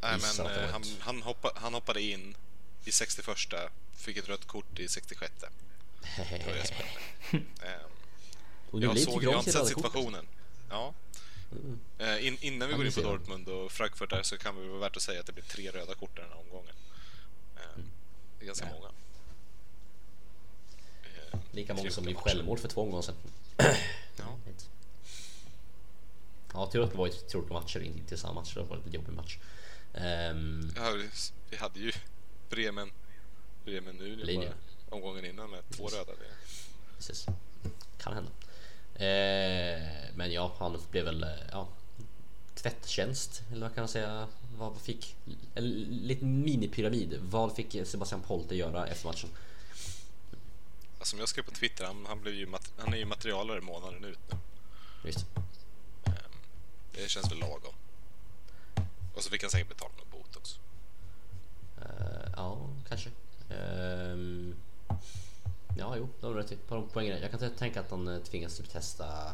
Nej, men eh, han, han, hoppa, han hoppade in i 61 fick ett rött kort i 66 Det var det som hände. Union Jag Berlin såg, jag har inte sett situationen. Ja. Eh, In, innan vi går in på det. Dortmund och Frankfurt där så kan vi vara värt att säga att det blir tre röda kort den här omgången. Eh, Det är ganska Ja. många. Eh, Lika många som matcher. självmål för två omgångar sedan. Ja. Ja, tur att det var ju tre olika matcher, inte samma match. Det var lite jobbig match. Ehm, Ja, vi- hade ju Bremen, Bremen nu, det Linje. Omgången innan med två röda. Det, precis. Kan hända. Ehm, men ja, han blev väl, eh, ja, tvättjänst, eller vad kan man säga? Vad fick, en liten minipyramid. Vad fick Sebastian Polter göra efter matchen? alltså, som jag skrev på Twitter, han, han, blev ju han är ju materialare månaden ut nu. Just. Det känns väl lagom. Och så fick han säkert betala någon bot också. Eh, ja, kanske. Ehm, ja, jo, det har du rätt i. På de poängen. Jag kan tänka att han eh, tvingas typ testa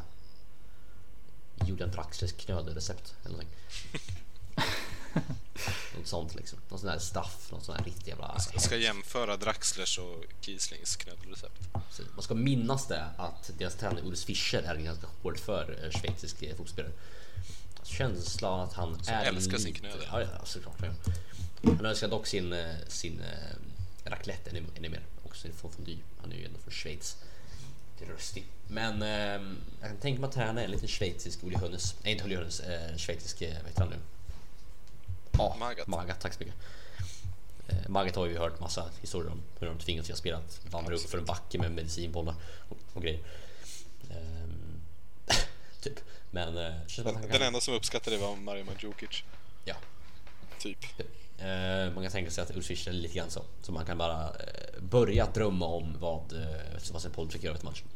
Julian Draxlers knödelrecept eller någonting. något sånt liksom. Någon sån här staff, något sån här riktigt jävla... Jag ska jämföra Draxlers och Kieslings knödelrecept. Man ska minnas det att deras tränare Ulf Fischer är en ganska hård för eh, schweizisk eh, fotbollsspelare. Känslan att han Som är älskar sin lite- knödel. Ja, ja såklart. Han älskar dock sin, sin raclette ännu, ännu mer. Och sin fondue. Han är ju ändå från Schweiz. Lite röstig. Men eh, jag kan tänka mig att är en liten schweizisk Uli Hoeneß. Nej, inte Uli Hoeneß. Eh, schweizisk, eh, vad heter han nu? Ja, Magath. Magath, tack så mycket. Eh, Magath har ju hört massa historier om hur de tvingas göra spel att vandra upp för en backe med medicinbollar och, och grejer. Ehm, typ. Men eh, Den kan... enda som uppskattade det var Mario Mandzukic. Ja. Typ. Eh, man kan tänka sig att Ulf Fischer är lite grann så. Så man kan bara eh, börja drömma om vad eh, Sebastian Polter fick göra efter matchen.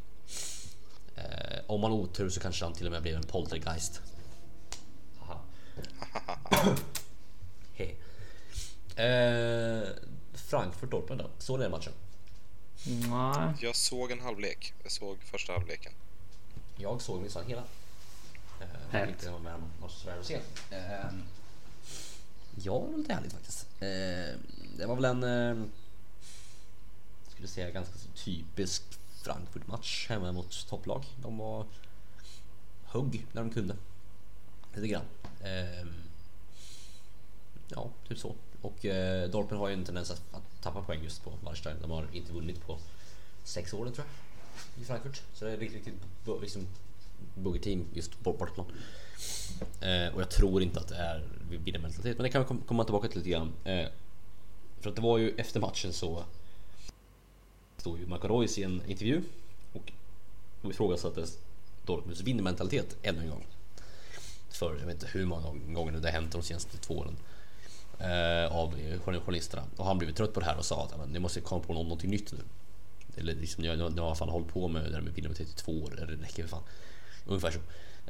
Eh, om man har otur så kanske han till och med blev en poltergeist. Haha. Hej. Eh, Frankfurt Dortmund då? Såg ni den matchen? Nej. Jag såg en halvlek. Jag såg första halvleken. Jag såg minsann hela. Eh, om sådär se. Eh, ja, det var lite härligt faktiskt. Eh, det var väl en, eh, skulle säga ganska typisk Frankfurt-match hemma mot topplag. De var hugg när de kunde. Lite grann. Ehm, ja, typ så. Och eh, Dortmund har ju en tendens att, att tappa poäng just på Wallstein. De har inte vunnit på sex år tror jag i Frankfurt. Så det är riktigt, riktigt bu- liksom, buggerteam just på bortaplan. Eh, och jag tror inte att det är vinnermentalitet, men det kan vi komma tillbaka till lite grann. Eh, för att det var ju efter matchen så stod ju Marco Reus i en intervju och ifrågasattes Dortmunds vinnarmentalitet ännu en gång. För jag vet inte hur många gånger det har hänt de senaste två åren. Eh, av journalisterna. Och han blev trött på det här och sa att ni måste komma på någonting nytt nu. Eller liksom, jag, jag, jag har fan hållit på med det här med vinnarmentalitet i två år, det räcker för fan. Ungefär så.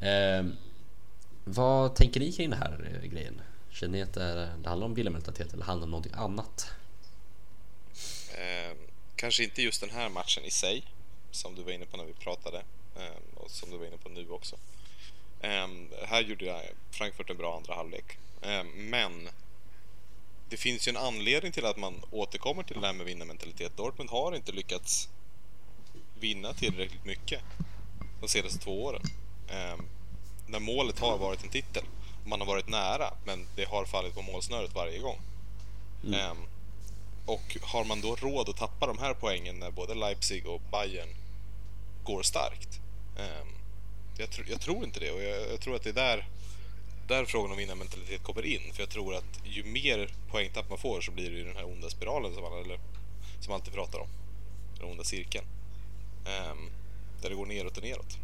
Eh, vad tänker ni kring den här eh, grejen? Känner ni att det, är, det handlar om villamentalitet eller handlar det om någonting annat? Eh, kanske inte just den här matchen i sig, som du var inne på när vi pratade eh, och som du var inne på nu också. Eh, här gjorde jag Frankfurt en bra andra halvlek, eh, men det finns ju en anledning till att man återkommer till det här med vinnarmentalitet. Dortmund har inte lyckats vinna tillräckligt mycket de senaste två åren. Ehm, när målet har varit en titel. Man har varit nära, men det har fallit på målsnöret varje gång. Mm. Eh, och har man då råd att tappa de här poängen när både Leipzig och Bayern går starkt? Eh, jag, tr jag, tror inte det och jag, jag, tror att det är där, där frågan om vinnarmentalitet kommer in. För jag tror att ju mer poängtapp man får så blir det ju den här onda spiralen som man, eller, som man alltid pratar om. Den onda cirkeln. Eh, där det går neråt och neråt.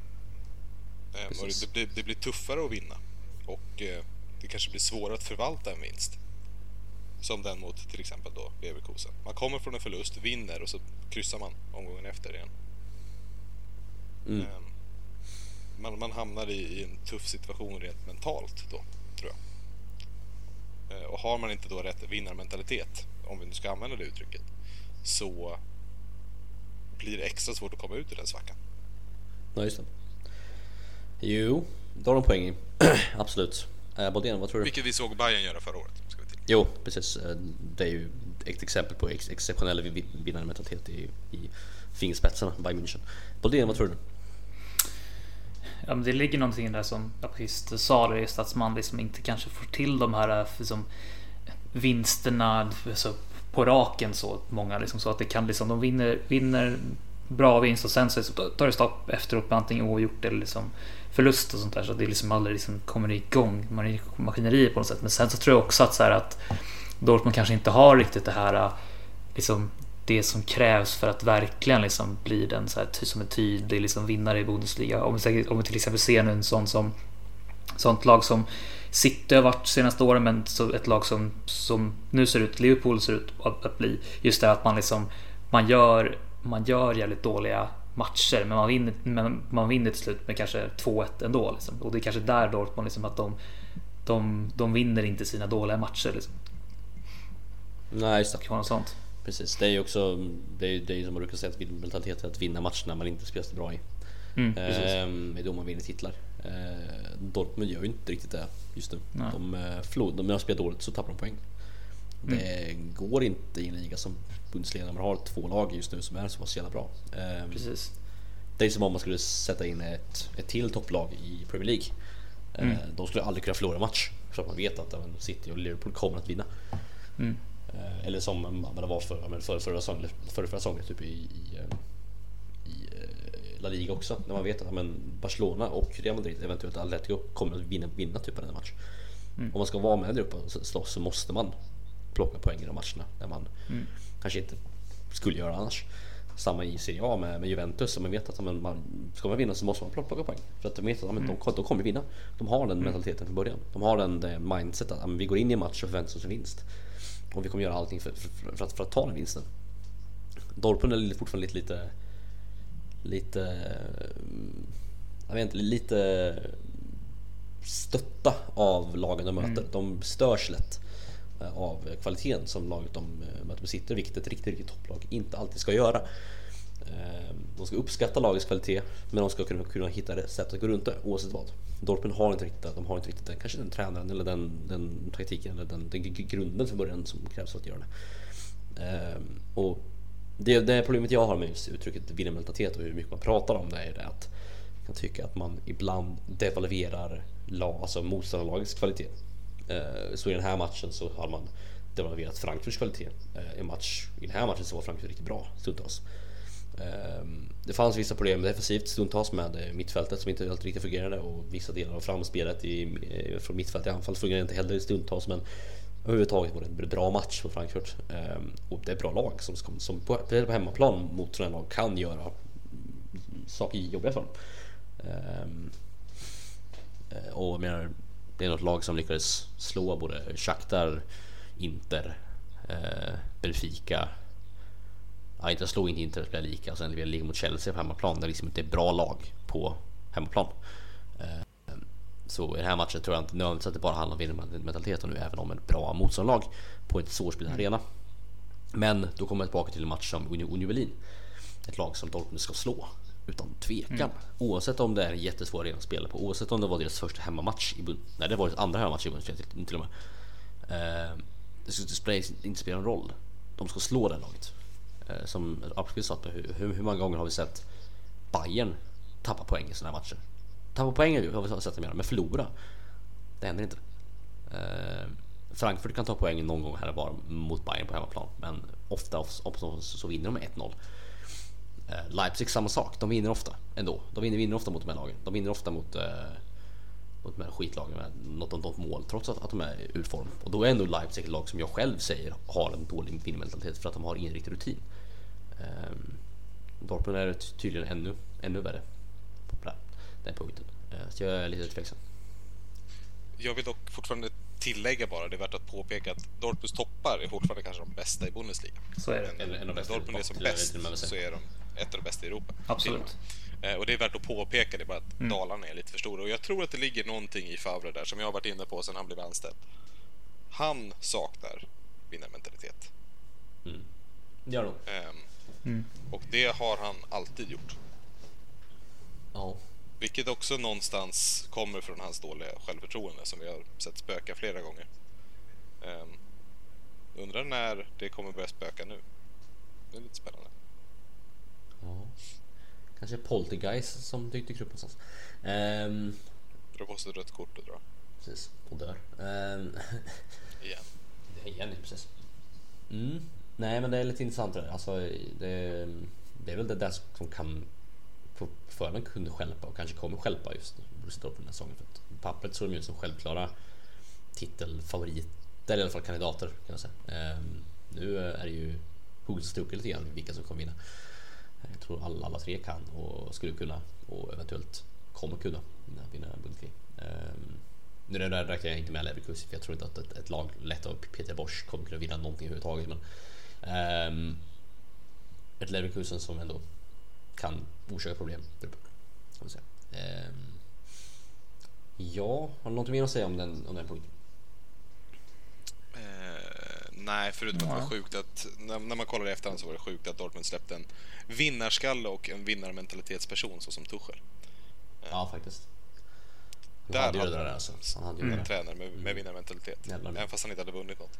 Eh, och det, blir, det, blir, tuffare att vinna och eh, det kanske blir svårare att förvalta en vinst. Som den mot till exempel då Leverkusen. Man kommer från en förlust, vinner och så kryssar man omgången efter igen. Mm. Eh, man, man hamnar i, i, en tuff situation rent mentalt då, tror jag. Eh, och har man inte då rätt vinnarmentalitet, om vi nu ska använda det uttrycket, så blir det extra svårt att komma ut ur den svackan. Ja, just det. Jo, då har de poäng i. Absolut. Eh, Bodén, vad tror du? Vilket vi såg Bayern göra förra året. Ska vi till. Jo, precis. Eh, det är ju ett exempel på ex exceptionell vinnarmentalitet i, i fingerspetsarna, Bayern München. Bodén, vad tror du? Ja, men det ligger någonting där som jag precis sa, det just att man liksom inte kanske får till de här eh, liksom, vinsterna alltså, på raken så många liksom, så att det kan liksom, de vinner, vinner bra vinst och sen så tar det stopp efteråt med antingen oavgjort eller liksom förlust och sånt där så det liksom aldrig liksom kommer igång maskineriet på något sätt. Men sen så tror jag också att så här att Dortmund kanske inte har riktigt det här liksom det som krävs för att verkligen liksom bli den så här, som en tydlig liksom vinnare i Bundesliga. Om vi, om vi till exempel ser nu en sån som sånt lag som City har varit senaste åren men så ett lag som, som nu ser ut, Liverpool ser ut att, att bli just det att man liksom man gör, man gör jävligt dåliga matcher men man vinner, men man vinner till slut med kanske 2-1 ändå. Liksom. Och det är kanske där Dortmund liksom att de, de, de vinner inte sina dåliga matcher. Liksom. Nej, just det. det kan sånt. Precis, det är ju också det är, det är som man brukar säga att mentaliteten att vinna matcherna man inte spelar så bra i. Mm, ehm, det är då man vinner titlar. Ehm, Dortmund gör ju inte riktigt det just nu. Nej. De, eh, förlor, de, när de spelar dåligt så tappar de poäng. Mm. Det går inte i en liga som Bundesliga när man har två lag just nu som är så pass jävla bra. Ehm, Precis. Det är som om man skulle sätta in ett, ett till topplag i Premier League. Ehm, mm. De skulle aldrig kunna förlora match för att man vet att City och Liverpool kommer att vinna. Mm. Ehm, eller som det var för, för, förra säsongen, för, förra säsongen typ i, i, i eh, La Liga också. När man vet att men, Barcelona och Real Madrid, eventuellt Atletico, kommer att vinna, vinna typ av den match. Mm. Om man ska vara med där uppe och slåss så måste man plocka poäng i de matcherna där man mm. kanske inte skulle göra annars. Samma i Serie A med, med Juventus, man vet att man, man, ska man vinna så måste man plocka poäng. För att de vet att mm. de, de kommer vinna. De har den mm. mentaliteten från början. De har den det mindset att vi går in i en match och förväntar oss en vinst. Och vi kommer göra allting för, för, för, att, för att ta den vinsten. Dortmund är fortfarande lite, lite, lite, jag vet inte, lite stötta av lagen de möter. Mm. De störs lätt. Eh, av kvaliteten som laget de eh, möter besitter, vilket ett riktigt, riktigt topplag inte alltid ska göra. Ehm, de ska uppskatta lagets kvalitet, men de ska kunna, kunna hitta det sätt att gå runt det oavsett vad. Dortmund har inte riktigt, de har inte riktigt den, kanske den tränaren eller den, den taktiken eller den, den grunden från början som krävs för att göra det. Ehm, och det, det problemet jag har med just uttrycket vinnarmentalitet och hur mycket man pratar om det är det att jag tycker att man ibland devalverar alltså motståndarlagets kvalitet. Eh, så i den här matchen så har man devalverat Frankfurts kvalitet. Eh, en match, I den här matchen så var Frankfurt riktigt bra stundtals. Ehm, det fanns vissa problem defensivt stundtals med eh, mittfältet som inte alltid riktigt fungerade och vissa delar av framspelet i, från mittfältet i anfall fungerade inte heller stundtals men överhuvudtaget var det en bra match för Frankfurt ehm, och det är ett bra lag som, som på, på hemmaplan mot sådana lag kan göra saker jobbiga för dem. Ehm, och menar, det är något lag som lyckades slå både Shakhtar, Inter, eh, Benfica. Ja, inte slå inte Inter spelar lika och sen ligger mot Chelsea på hemmaplan. Det är liksom inte ett bra lag på hemmaplan. Eh, Så i den här matchen tror jag inte nödvändigtvis att det bara handlar om vinnarmentaliteten nu, även om ett bra motståndarlag på ett svårspelad arena. Men då kommer jag tillbaka till en match som Union Berlin. Ett lag som Dortmund ska slå utan tvekan. Mm. Oavsett om det är en jättesvår arena att spela på, oavsett om det var deras första hemmamatch i Bund Nej, det var deras andra hemmamatch i Bundesliga till, och med. Eh, det ska inte spela någon roll. De ska slå det laget. Eh, som Apelqvist sa, hur, hur, hur många gånger har vi sett Bayern tappa poäng i sådana här matcher? Tappa poäng har vi sett dem göra, men förlora. Det händer inte. Eh, Frankfurt kan ta poäng någon gång här och var mot Bayern på hemmaplan, men ofta så, så vinner de med 1-0. Eh, Leipzig samma sak, de vinner ofta ändå. De vinner, vinner ofta mot de här lagen. De vinner ofta mot, eh, mot de här skitlagen med något, något mål trots att, att de är ur form. Och då är ändå Leipzig ett lag som jag själv säger har en dålig vinnarmentalitet för att de har ingen riktig rutin. Eh, Dortmund är tydligen ännu, ännu värre på den punkten. Eh, så jag är lite tveksam. Jag vill dock fortfarande tillägga bara, det är värt att påpeka att Dortmunds toppar är fortfarande kanske de bästa i Bundesliga. Så är det. Men, en, en när Dortmund är som bäst så är de ett av de bästa i Europa. Absolut. Eh, och det är värt att påpeka det bara att mm. Dalarna är lite för stora. Och jag tror att det ligger någonting i Favre där som jag har varit inne på sedan han blev anställd. Han saknar vinnarmentalitet. Mm. Gör nog. Um, mm. Och det har han alltid gjort. Ja. Vilket också någonstans kommer från hans dåliga självförtroende som vi har sett spöka flera gånger. Um, undrar när det kommer börja spöka nu. Det är lite spännande. Ja. Kanske Poltergeist som dyker upp någonstans. Um, dra på sig rött kort och dra. Precis, och dör. Um, igen. Igen, precis. Mm. Nej, men det är lite intressant det där. Alltså, det, det är väl det där som kan få för man kunde skälpa och kanske kommer skälpa just Borussia Dortmund den här säsongen. För att pappret såg de ut som självklara titelfavoriter, eller i alla fall kandidater kan jag säga. Um, nu är det ju hugget stucket lite grann vilka som kommer vinna. Jag tror alla, alla tre kan och skulle kunna och eventuellt kommer kunna vinna Bundesliga. Um, nu räknar jag inte med Leverkusen för jag tror inte att ett, ett lag lätt av Peter Bosch kommer kunna vinna någonting överhuvudtaget. Men, um, ett Leverkusen som ändå kan orsaka problem. Um, ja, har du något mer att säga om den, om den punkten? Nej, förutom att det var sjukt att när, när man kollar i efterhand så var det sjukt att Dortmund släppte en vinnarskalle och en vinnarmentalitetsperson så som Tuchel. Ja, faktiskt. Där hade ju det där alltså. Han hade ju mm. en tränare med, med mm. vinnarmentalitet. Jävlar. Även fast han inte hade vunnit något.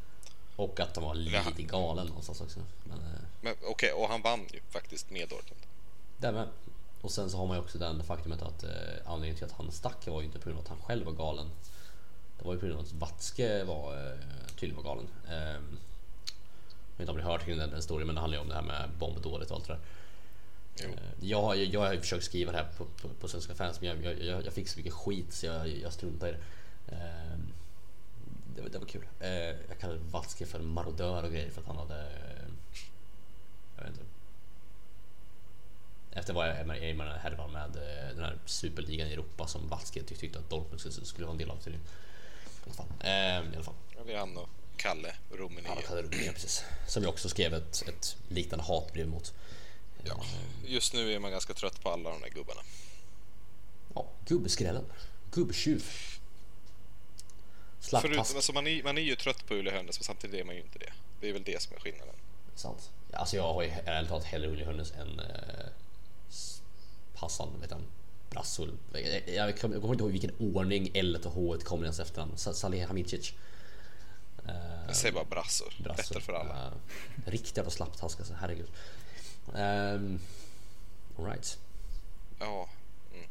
Och att han var lite galen någonstans också. Men, eh, men okej, okay, och han vann ju faktiskt med Dortmund. Därmed. Och sen så har man ju också den faktumet att eh, anledningen till att han stack var ju inte på grund av att han själv var galen. Det var ju på grund av att Watzke var eh, tydligen var galen. Eh, jag vet inte om ni hört kring den, den storyn, men det handlar ju om det här med bombdådet och allt det där. Eh, jag, har, jag har försökt skriva det här på, på, på Svenska fans, men jag, jag, jag, fick så mycket skit så jag, jag struntade i det. Eh, det, det var kul. Eh, jag kallade Watzke för marodör och grejer för att han hade... Jag vet inte. Efter vad jag är med den här med den här superligan i Europa som Watzke tyckte att Dortmund skulle vara en del av. Tydligen. I alla fall. I alla fall. Ja, det är han och Kalle Rummenigge. Ja, Kalle Rummenigge, precis. Som jag också skrev ett, ett liknande hatbrev mot. Ja, just nu är man ganska trött på alla de där gubbarna. Ja, gubbskrällen. Gubbtjuv. Förutom, alltså man, är, man är ju trött på Uli Hörnes, men samtidigt är man ju inte det. Det är väl det som är skillnaden. Sant. Alltså jag har ju ärligt talat hellre Uli Hörnes än eh, Passan, vet jag. Brassul. Jag, jag, kommer inte ihåg vilken ordning L och H kommer ens efternamn. Salih Hamicic. Jag säger bara brassor. brassor. Lättare för alla. Uh, riktigt jävla slapptask alltså, herregud. Um, Alright. Ja. Mm.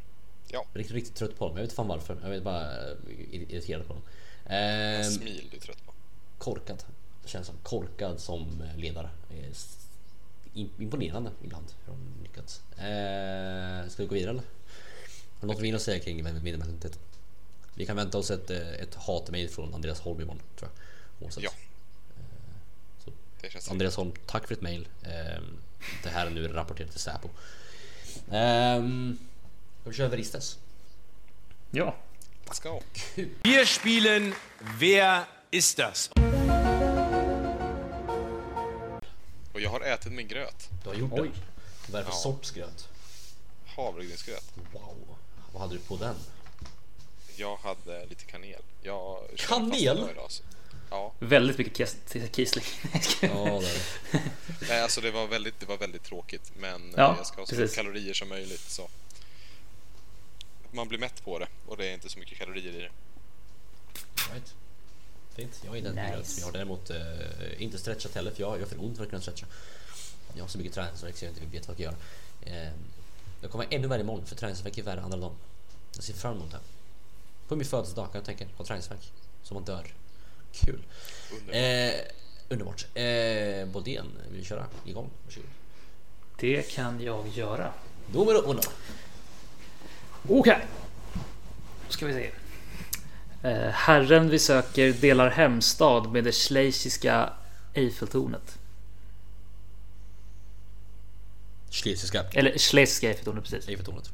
ja. Riktigt, riktigt trött på honom. Jag vet fan varför. Jag vet bara uh, irriterad på honom. Um, smil du är trött på. Korkad. Det känns som korkad som ledare. Imponerande ibland hur de lyckats. Uh, ska vi gå vidare eller? Har något mer att säga kring minimimentaliteten? Vi kan vänta oss ett, eh, ett hatmejl från Andreas Holm imorgon tror jag. Oavsett. Ja. Eh. Andreas Holm, tack för ditt mail. Ehm, det här är nu rapporterat till Säpo. Um, vi kör Veristes. Ja. Let's go. Wir spielen Wer ist das? Och jag har ätit min gröt. Du har gjort Oj. det? Vad är det för ja. sorts gröt? Havregrynsgröt. Wow. Vad hade du på den? Jag hade lite kanel. Jag Kanel? idag, så- Ja, Väldigt mycket Kiesling. Ja, det nej, alltså det var väldigt, det var väldigt tråkigt. Men Ja, jag ska ha så mycket kalorier som möjligt. Så. Man blir mätt på det och det är inte så mycket kalorier i det. Right. Fint. Jag är inte Nice. Jag har däremot eh, inte stretchat heller för jag, jag har för ont för att kunna stretcha. Jag har så mycket träningsvärk så jag inte vet vad jag göra. Eh, jag kommer ännu värre imorgon för träningsvärk är värre andra dagen. Jag ser fram emot det. På min födelsedag kan jag tänka ha träningsvärk. Så man dör. Kul. Underbart. Eh, underbart. Eh, Bodén, vill du köra igång? Varsågod. Det kan jag göra. Numero uno. Okej. Då ska vi se. Eh, herren vi söker delar hemstad med det schweiziska Eiffeltornet. Schlesiska Eller schweiziska Eiffeltornet precis. Eiffeltornet.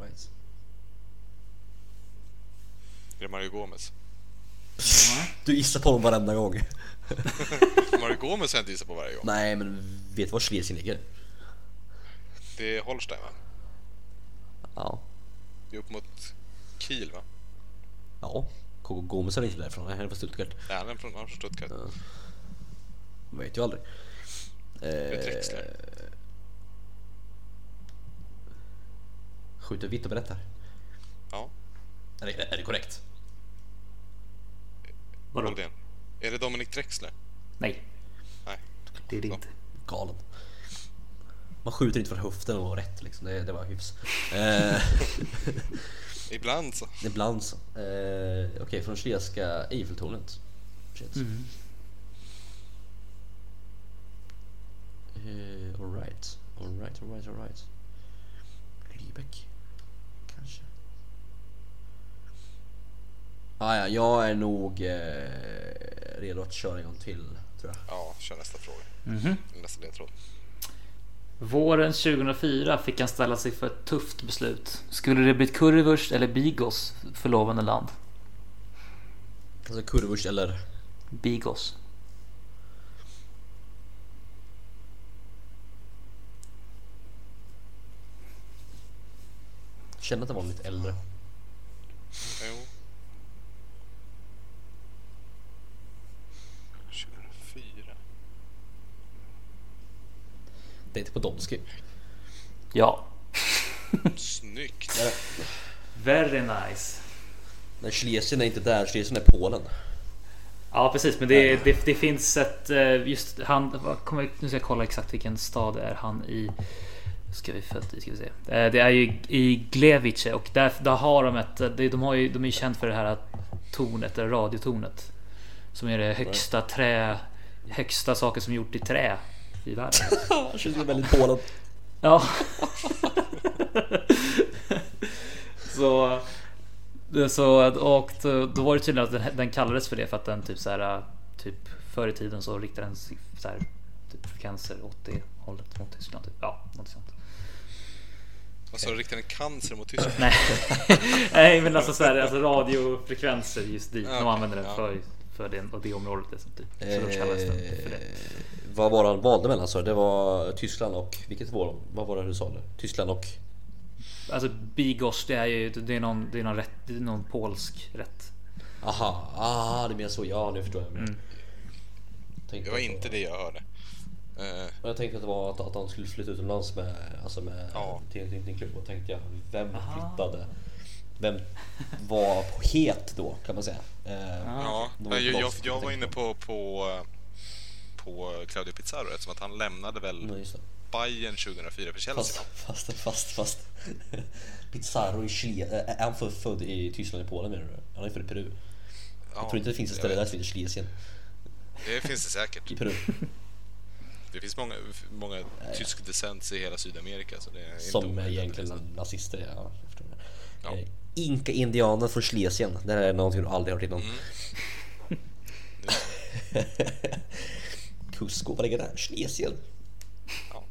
Right. Är det Mario Gomez? Du gissar på dem varenda gång. Mario Gomez har jag inte gissat på varje gång. Nej, men vet du var Schlesien ligger? Det är Holstein va? Ja. Det är upp mot Kiel va? Ja. KK Gomes är inte därifrån, han är från Stuttgart. Nej, han är från, Stuttgart. Man vet ju aldrig. Är Drexler. Skjuter vitt och berättar. Ja, Är det, är det korrekt? Vadå? Boldén. Är det Dominic Drexler? Nej, Nej. det är det inte. Galen. Man skjuter inte från höften och rätt liksom, det, det var hyfs. Eh, Ibland så. ibland så. Eh, Okej, från schlesiska Eiffeltornet. Shit. Mm. Eh, alright, alright, alright, alright. Lübeck, kanske. Ah, ja, jag är nog eh, redo att köra en gång till, tror jag. Ja, kör nästa fråga. Mhm. Nästa ledtråd. Våren 2004 fick han ställa sig för ett tufft beslut. Skulle det bli Kurvers eller Bigos för lovande land? Alltså Kurvurs eller... Bigos. Kände att det var lite äldre. Jo. 2004. Det är inte Podolski. Ja. Snyggt. Very nice. Nej, Schlesien är inte där, Schlesien är Polen. Ja precis, men det, det, det finns ett eh, just han. Kommer, nu ska jag kolla exakt vilken stad är han i. Ska vi i? Ska vi se. Eh, Det är ju i Glevice och där, där har de ett. det- De, har ju, de är ju känt för det här tornet, eller radiotornet. Som är det högsta trä. Högsta saker som gjort i trä i världen. Det känns ju väldigt Polen. Ja. så, så och då, var det tydligen att den, den kallades för det för att den typ så här typ förr i tiden så riktade den så här typ frekvenser åt det hållet mot Tyskland typ. Ja, något sånt. Alltså riktar en cancer mot Tyskland? Nej, nej men alltså så här, alltså radiofrekvenser just dit. Ja, De använder den ja. för, för det, och det området liksom, typ. Så då kallades den för det. Eh, vad var han valde mellan så? Det var Tyskland och vilket var de? Vad var det du sa nu? Tyskland och? Alltså Bigos det är ju det är någon, det är någon, rätt, det är någon polsk rätt. Aha, ah, det menar så. Ja, nu förstår jag. Mm. Det var inte det jag hörde. Eh, Jag tänkte att det var att, att han skulle flytta utomlands med, alltså med Ja. till, till, till en klubb och tänkte jag vem Aha. flyttade? Vem var het då kan man säga? Eh, ja, var jag, jag, jag var inne på, på, eh, på Claudio Pizarro eftersom att han lämnade väl Nej, just det. Bayern 2004 för Chelsea. Fast, fast, fast, fast. Pizarro i Chile. Är han född- i Tyskland i Polen menar du? Han är född i Peru. jag tror inte det finns ett ställe där som heter Schlesien. Det finns det säkert. I Peru. Det finns många, många tysk descent i hela Sydamerika. Så det är inte Som omöjligt. egentligen nazister. Ja. Ja. Eh, Inka-indianer från Schlesien. Det här är någonting du aldrig hört innan. Mm. Cusco, vad ligger där? Schlesien? Ja.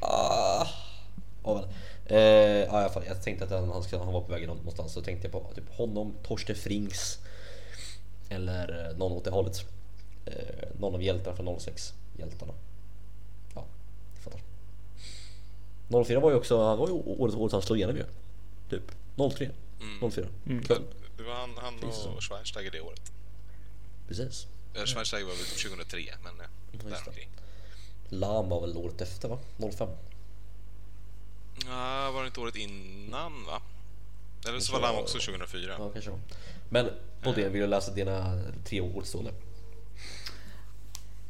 Ah. Eh, ja, i alla fall, jag tänkte att han, skulle, han var på väg någonstans så tänkte jag på typ honom, Torsten Frings eller eh, någon åt det hållet. Eh, någon av hjältarna från 06. Hjältarna. Ja, ni fattar. 04 var ju också, han var ju året, året han slog igenom ju. typ 03, Mm. 04. Mm. Köln. Det var han, han och Schweinsteiger det året. Precis. Eh, Schweinsteiger var väl 2003, men eh, det. däromkring. Lam var väl året efter va? 05. Ja, var det inte året innan va? Eller så Jag var Lam också 2004. Ja, kanske var. Men Bodén, vill du läsa dina tre återstående?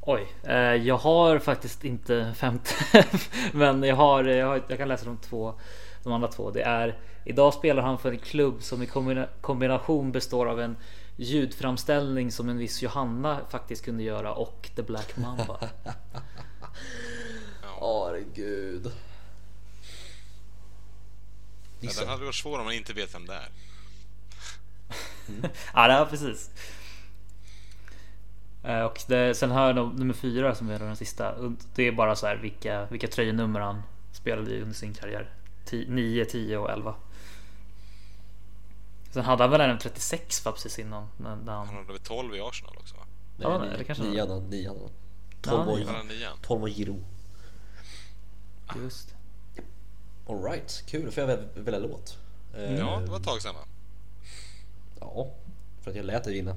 Oj, eh, jag har faktiskt inte femte. men jag har, jag har, jag kan läsa de två, de andra två. Det är idag spelar han för en klubb som i kombina- kombination består av en ljudframställning som en viss Johanna faktiskt kunde göra och The Black Mamba. Herregud. Ja, Gissa. den hade varit svår om man inte vet vem det är. ja, det är precis. Eh, Och det, sen har jag nummer fyra som är den sista. Det är bara så här vilka, vilka tröjenummer han spelade i under sin karriär. 9, 10 och 11. Sen hade han väl även 36 va, precis innan. När, när han... Han hade väl 12 i Arsenal också va? Ja, Nej, det kanske nian, var. han- nian. han. Ja, 12 var nian? 12 var Giro. Just. Alright, kul. Då får jag väl- välja låt. Eh, Ja, det var ett tag sedan va? Ja, för att jag lät dig vinna.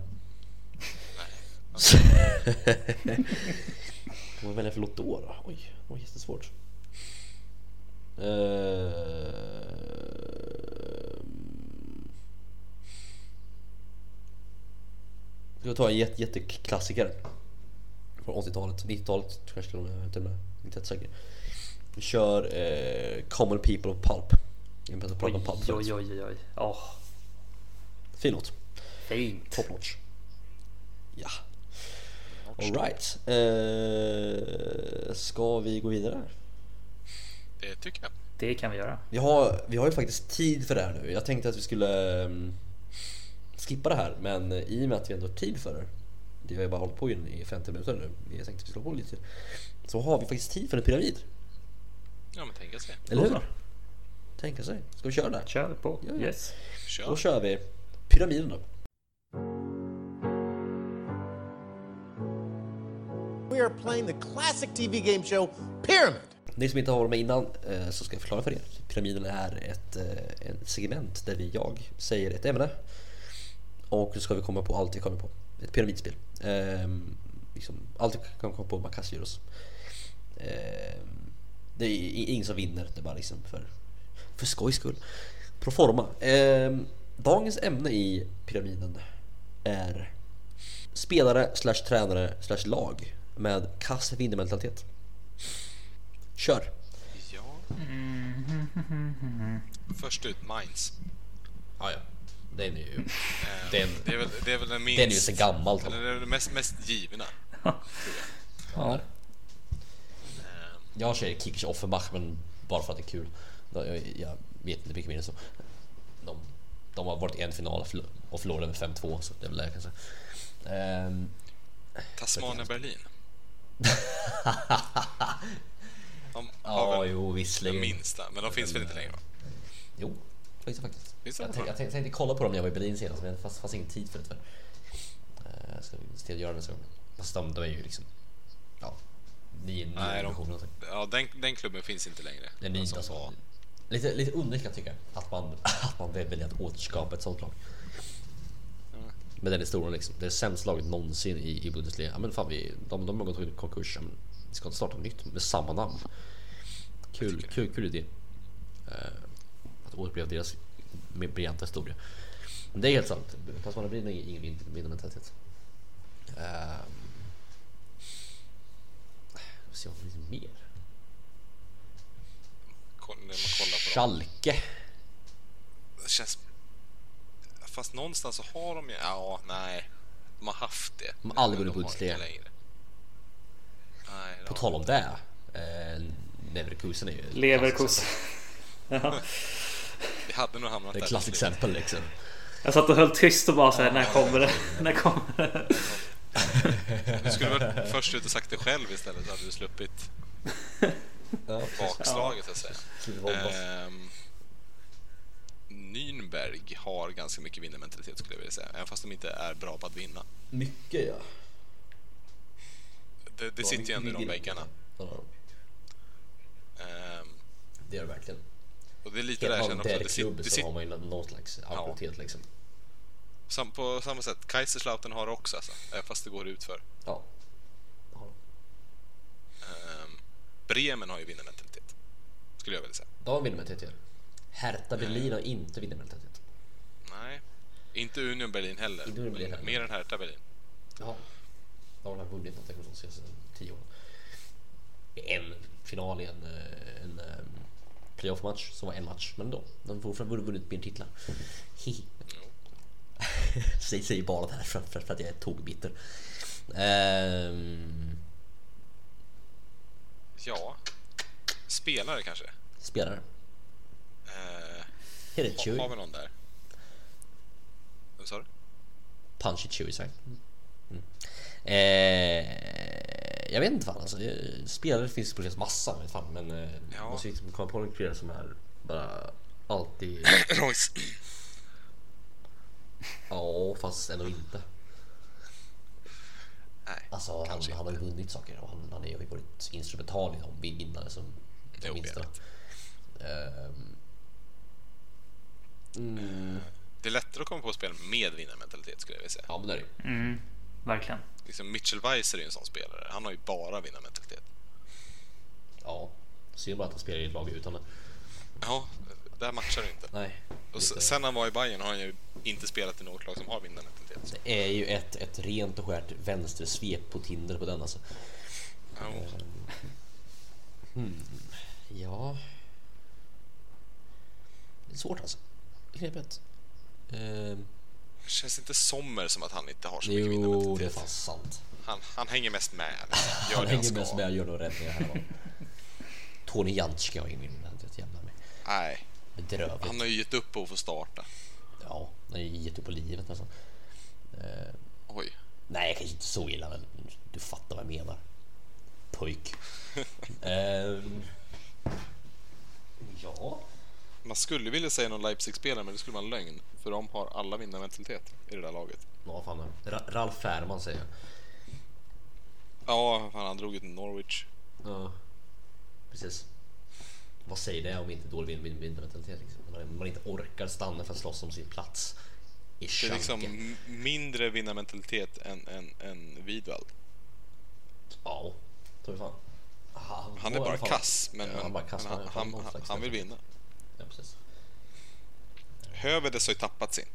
Vad välja för låt då? då? Oj, det var jättesvårt. Ehm. Ska vi ta en jätte, jätteklassiker? Från 80-talet, 90-talet kanske till och med, och med. Inte helt säker. Vi kör eh, Common People of Pulp. Jag har pratat om Oj, Pulp förut. oj, oj, oj. Åh, Fin låt. fint. Top notch. Ja. Alright. Eh, ska vi gå vidare? Det tycker jag. Det kan vi göra. Vi har, vi har ju faktiskt tid för det här nu. Jag tänkte att vi skulle um, skippa det här, men i och med att vi ändå har tid för det. Det har ju bara hållit på in i 50 minuter nu. Jag tänkte att vi skulle på lite till. Så har vi faktiskt tid för en pyramid. Ja, men tänka sig. Eller hur? så. Tänka sig. Ska vi köra det? Kör på. Ja, ja. Yes. Kör. Då kör vi pyramiden då. We are playing the classic TV game show Pyramid. Ni som inte har varit med innan eh, så ska jag förklara för er. Pyramiden är ett, eh, ett segment där vi, jag säger ett ämne och så ska vi komma på allt vi kommer på. Ett pyramidspel. Ehm, liksom, allt vi kan komma på man kastar oss. Ehm, det är ingen som vinner, det är bara liksom för, för skojs skull. Proforma. Ehm, dagens ämne i pyramiden är spelare slash tränare slash lag med kass vinnermentalitet. Kör! Ja. Först ut, Minds. Ja, ja. Den är ju... Eh, Den- det, är väl, det är väl den minst... Den är ju så gammal. Eller det är det mest, mest givna. Ja. Eh, Jag säger Kickers Offenbach men bara för att det är kul. Jag, jag vet inte mycket mer än så. De, de har varit i en final och förlo- och förlorade med 5-2 så det är väl det jag kan säga. Ehm, Tasmania Berlin. De har ja, väl jo den visserligen. minsta, men de finns väl inte längre va? Jo, faktiskt faktiskt. Finns det Jag, det? tänkte, jag tänkte, tänkte kolla på dem när jag var i Berlin senast men det fanns, fanns ingen tid för det tyvärr. Jag ska se till att göra det nästa gång. Fast de, de är ju liksom... Ja, nio, nio Nej, de- någonting. Ja, den, den klubben finns inte längre. Det är alltså. var- Lite, lite underligt kan jag tycka. Att man, att man väljer att återskapa ett sånt lag. Med den historien liksom. Det är sämsta laget någonsin i, i Bundesliga. Ja, men fan, vi, de, de har gått i konkurs. Ja, men vi ska inte starta nytt med samma namn. Kul, kul, kul idé. Uh, att återuppleva deras mer briljanta historia. Men det är helt sant. Fast man blir ingen vin- vinnarmentalitet. Uh, vi se om det finns mer. Koll- När man kollar på dem. Schalke. Det känns... Fast någonstans så har de ju... Ja, nej. De har haft det. De har aldrig vunnit Bundesliga. På tal om det. Eh, Leverkusen är ju Leverkusen. Ja. Vi hade nog hamnat Det är där ett till klassiskt slut. exempel liksom. Jag satt och höll tyst och bara såhär, när kommer det? När kommer det? Du skulle väl först ut och sagt det själv istället så hade du sluppit bakslaget så att säga. Nürnberg har ganska mycket vinnarmentalitet skulle jag vilja säga. Även fast de inte är bra på att vinna. Mycket ja. Det, det sitter ju ändå i de väggarna. Ja, Ehm, det gör det verkligen. Och det är lite där jag känner också. Det, klubb det så har man ju någon slags auktoritet liksom. sam, på samma sätt, Kaiserslautern har det också alltså, fast det går ut för. Ja. Har. Ehm, Bremen har ju vinnarmentalitet. Skulle jag vilja säga. De med TT. Hertha Berlin har inte vinnarmentalitet. Nej, inte Union Berlin heller. Inte Union Berlin heller. Mer än Hertha Berlin. Ja. De har vunnit någonting de senaste tio åren. En final i en, eh, en eh, playoff-match som var en match, men då. De har fortfarande vunnit mer titlar. Säg, säger bara det här för, för, för att jag är tågbitter. Ehm, Ja, spelare kanske. spelare. Uh, Heter det har, vi någon där? Vad sa du? Punchy Chewy sagt. Mm. Eh, jag vet inte fan alltså. Spelare finns det på massa vet fan, men eh, Ja. måste liksom komma på en spelare som är bara alltid Royce. Ja, fast ändå inte. Nej, Alltså han, han har ju vunnit saker och han, han har ju varit instrumental i de vinnare som de Jo, vinsterna. Ehm, mm, Det är lättare att komma på spel med vinnarmentalitet skulle jag vilja säga. ja men det är det. Mm, verkligen. Liksom Mitchell Weiser är ju en sån spelare. Han har ju bara vinnarmentalitet. Ja, synd bara att han spelar i ett lag utan det. Ja, där matchar det inte. Nej. Och s- sen han var i Bayern har han ju inte spelat i något lag som har vinnarmentalitet. Det är ju ett, ett rent och skärt vänstersvep på Tinder på den alltså. Ja, Ja. Det är svårt alltså. Knepigt. Ehm, känns inte Sommer som att han inte har så mycket jo, det är fan sant. Han, han hänger mest med. Liksom. Gör Han hänger med ska. som jag gör några räddningar här. Tony Jantski har ingen vinnarmentalitet jämna med. Nej, Bedrövligt. han har ju gett upp på att få starta. Ja, han har ju gett upp på livet nästan. Eh, Oj. nej, kanske inte så illa, men du fattar vad jag menar. Pojk. Ehm, ja. Man skulle vilja säga någon Leipzig-spelare, men det skulle vara en lögn. För de har alla vinnarmentalitet i det där laget. Vad fan? Ra- Ralf Fährman säger jag. Ja, fan, han drog ju till Norwich. Ja, precis. Vad säger det om inte dålig vin- vin- vinnarmentalitet? Liksom? Man, inte orkar stanna för att slåss om sin plats i Det är liksom mindre vinnarmentalitet än, än, än Widwald. Ja, tror jag fan. Han, Han är bara fall- kass, men, Ja, men, han, bara kass, men han, han, han vill vinna. Ja, precis. Hövedes har ju tappat sin.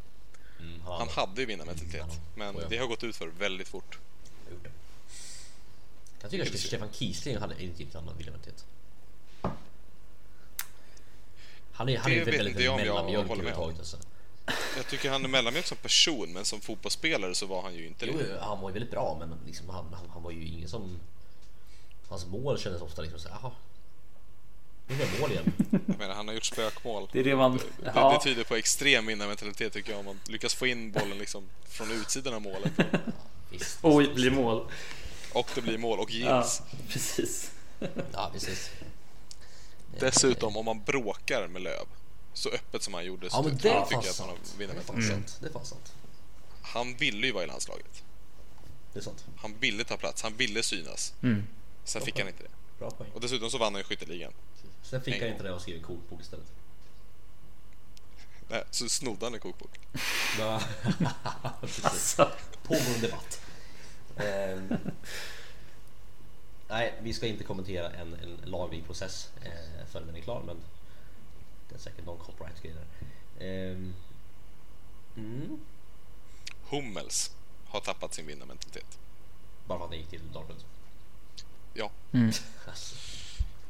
Mm, han, Han hade ju vinnarmentalitet, Mm, men ja. det har gått ut för väldigt fort. Jag tycker att Stefan Kiesling hade inte riktigt annan vinnarmentalitet. Han är, han är väldigt, väldigt jag mellanmjölk överhuvudtaget. Alltså. Jag tycker han är mellanmjölk som person, men som fotbollsspelare så var han ju inte Jo, det. han var ju väldigt bra, men liksom, han, han, han var ju ingen som... Hans mål kändes ofta liksom så här, jaha. Nu är det mål igen. Jag menar, han har gjort spökmål. Det är det man... Det, det Ja, tyder på extrem vinnarmentalitet tycker jag, om man lyckas få in bollen liksom från utsidan av målet. Visst. oj, blir mål. Och det blir mål och Ja, gills. precis. Ja, precis. Dessutom, om man bråkar med Löv så öppet som han gjorde så Ja, men det tycker är jag att han. Det fan vinnarmentalitet. sant. Det är fan sant. Han ville ju vara i landslaget. Det är sant. Han ville ta plats, han ville synas. Mm. Sen fick han inte det. Bra poäng. Och dessutom så vann han ju skytteligan. Sen fick En han inte det och skrev en kokbok istället. Nej, så snodde han en kokbok. Ja, precis. Alltså, Pågående debatt. Ehm, nej, vi ska inte kommentera en, en laglig process eh, förrän den är klar, men det är säkert någon copyright grej där. Ehm, mm, Hummels har tappat sin vinnarmentalitet. bara för att han gick till Dortmund. Ja. mm. Alltså,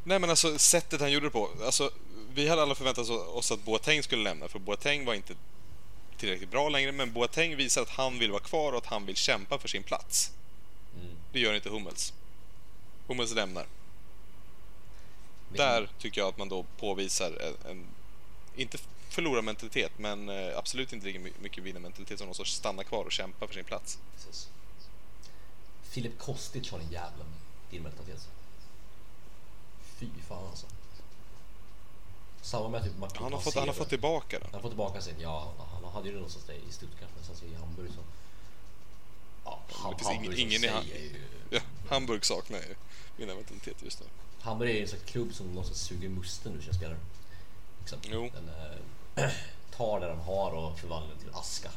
Nej men alltså sättet han gjorde det på. Alltså, vi hade alla förväntat oss att Boateng skulle lämna för Boateng var inte tillräckligt bra längre men Boateng visar att han vill vara kvar och att han vill kämpa för sin plats. mm. Det gör inte Hummels. Hummels lämnar. Vet Där tycker jag att man då påvisar en, en inte förlorarmentalitet men eh, absolut inte lika my- mycket vinnarmentalitet som någon sorts stanna kvar och kämpa för sin plats. Precis. Filip Kostic har en jävla vinnarmentalitet. Fy fan alltså. Samma med typ Martin Han har, fått, han har fått tillbaka den. Han har fått tillbaka sin, ja han hade ju det någonstans där i Stuttgart någonstans i Hamburg så. Ja, det finns Hamburg ingen- i Ha- säger ju. Ja, Hamburg saknar ju vinnarmentalitet just nu. Hamburg är ju en slags klubb som någonstans suger musten ur sina spelare. Liksom. Jo. Den eh, tar det den har och förvandlar den till aska.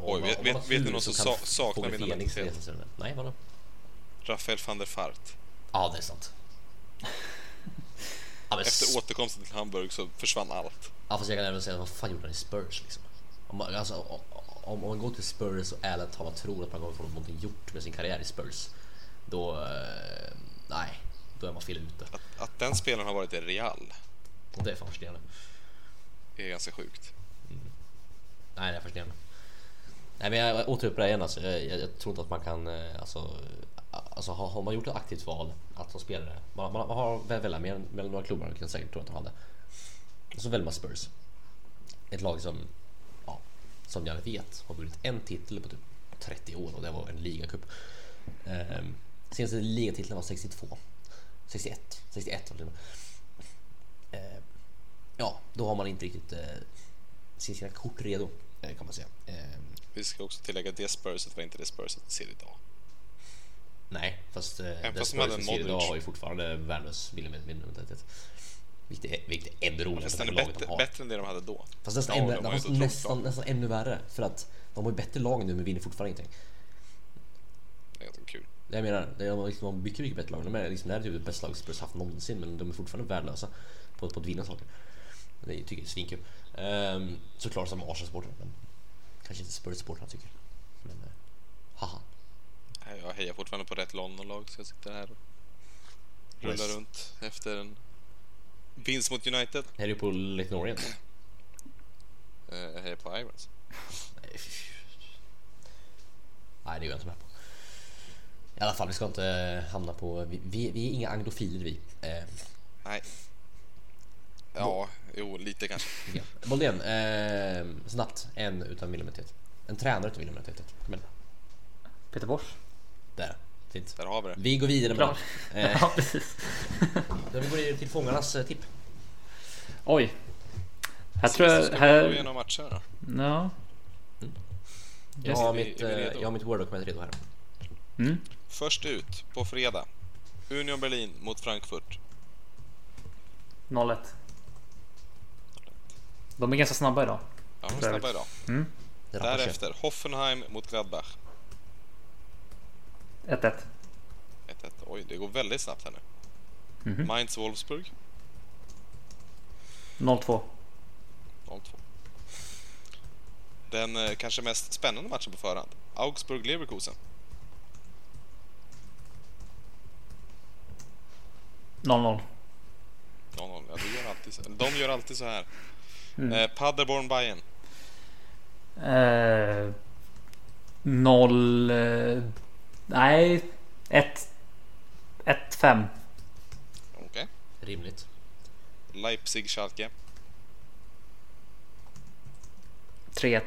Och Oj, man- vet- vet- vet ni någon så som sa- saknar Fågel min Fenix identitet? resa sig ur den. Nej, vadå? Rafael van der Fart. Ja, det är sant. Ja, men Efter återkomsten till Hamburg så försvann allt. Ja fast jag kan även säga vad fan gjorde han i Spurs liksom? Om man, alltså, om, om man går till Spurs och ärligt talat tror att man kommer få någonting gjort med sin karriär i Spurs Då... Eh, nej, då är man fel ute. Att, att den spelaren har varit i Real Och det är fan fascinerande. är ganska sjukt. Nej det är fascinerande. Nej men jag återupprepar det igen alltså. Jag, jag, jag tror inte att man kan eh, alltså, alltså har, har man gjort ett aktivt val att som spelare, man, man, man har väl välja mellan, mellan några klubbar, jag säkert tro att han hade. Och så väljer man Spurs. Ett lag som, ja, som jag vet har vunnit en titel på typ 30 år och det var en ligacup. Ehm, senaste ligatiteln var 62. 61, 61 var det. Ehm, Ja, då har man inte riktigt eh, sina kort redo eh, kan man säga. Ehm, Vi ska också tillägga att det Spurset var inte det Spurset vi ser idag. Nej, fast eh, den fast de hade en idag har ju fortfarande värdelös millimetermentalitet. Vilket är, vilket är ännu roligare Fast den är bättre, bättre än det de hade då. Fast nästan, Ja, ännu, ju nästan, nästan, ännu värre. För att de har ju bättre lag nu men vinner fortfarande ingenting. Det är ganska kul. Jag menar, liksom, de har mycket, mycket bättre lag. De är liksom, det här är typ det bästa laget Spurs haft någonsin men de är fortfarande värdelösa på, på att vinna saker. Det tycker jag är svinkul. Um, såklart som Arsenal-supporter men kanske inte Spurs-supportrarna tycker. Men eh, haha. Jag hejar fortfarande på rätt London-lag så jag sitter här och rullar Nice. runt efter en vinst mot United. Är du på Leyton Orient? Eh, Jag hejar på Irons. Nej, det är jag inte med på. I alla fall, vi ska inte hamna på... Vi, vi, vi är inga anglofiler vi. Eh, Nej. Ja, jo, lite kanske. ja. Boldén, eh, snabbt. En utan millimeteritet. En tränare utan millimeteritet. Kom igen. Peter Bosch. Där. Fint. Där har vi det. Vi går vidare med Bra. det. Eh, Ja, precis. då vi går vidare till fångarnas eh, tipp. Oj. Här tror jag... ska vi gå Här... igenom matcherna då. Ja. Jag har, vi- mitt, vi eh, jag har mitt Word-dokument redo här. Mm. Först ut på fredag. Union Berlin mot Frankfurt. 0-1. De är ganska snabba idag. Ja, de är snabba idag. Sig. Därefter Hoffenheim mot Gladbach. 1-1. 1-1. Oj, det går väldigt snabbt här nu. Mhm. Mainz Wolfsburg 0-2. 0-2. Den eh, kanske mest spännande matchen på förhand. Augsburg Leverkusen. 0-0. 0-0. Ja, de gör alltid så, de gör alltid så här. Eh, Paderborn Bayern. Eh, 0... Nej, 1-5. Okej. Okay. Rimligt. Leipzig-Schalke. 3-1.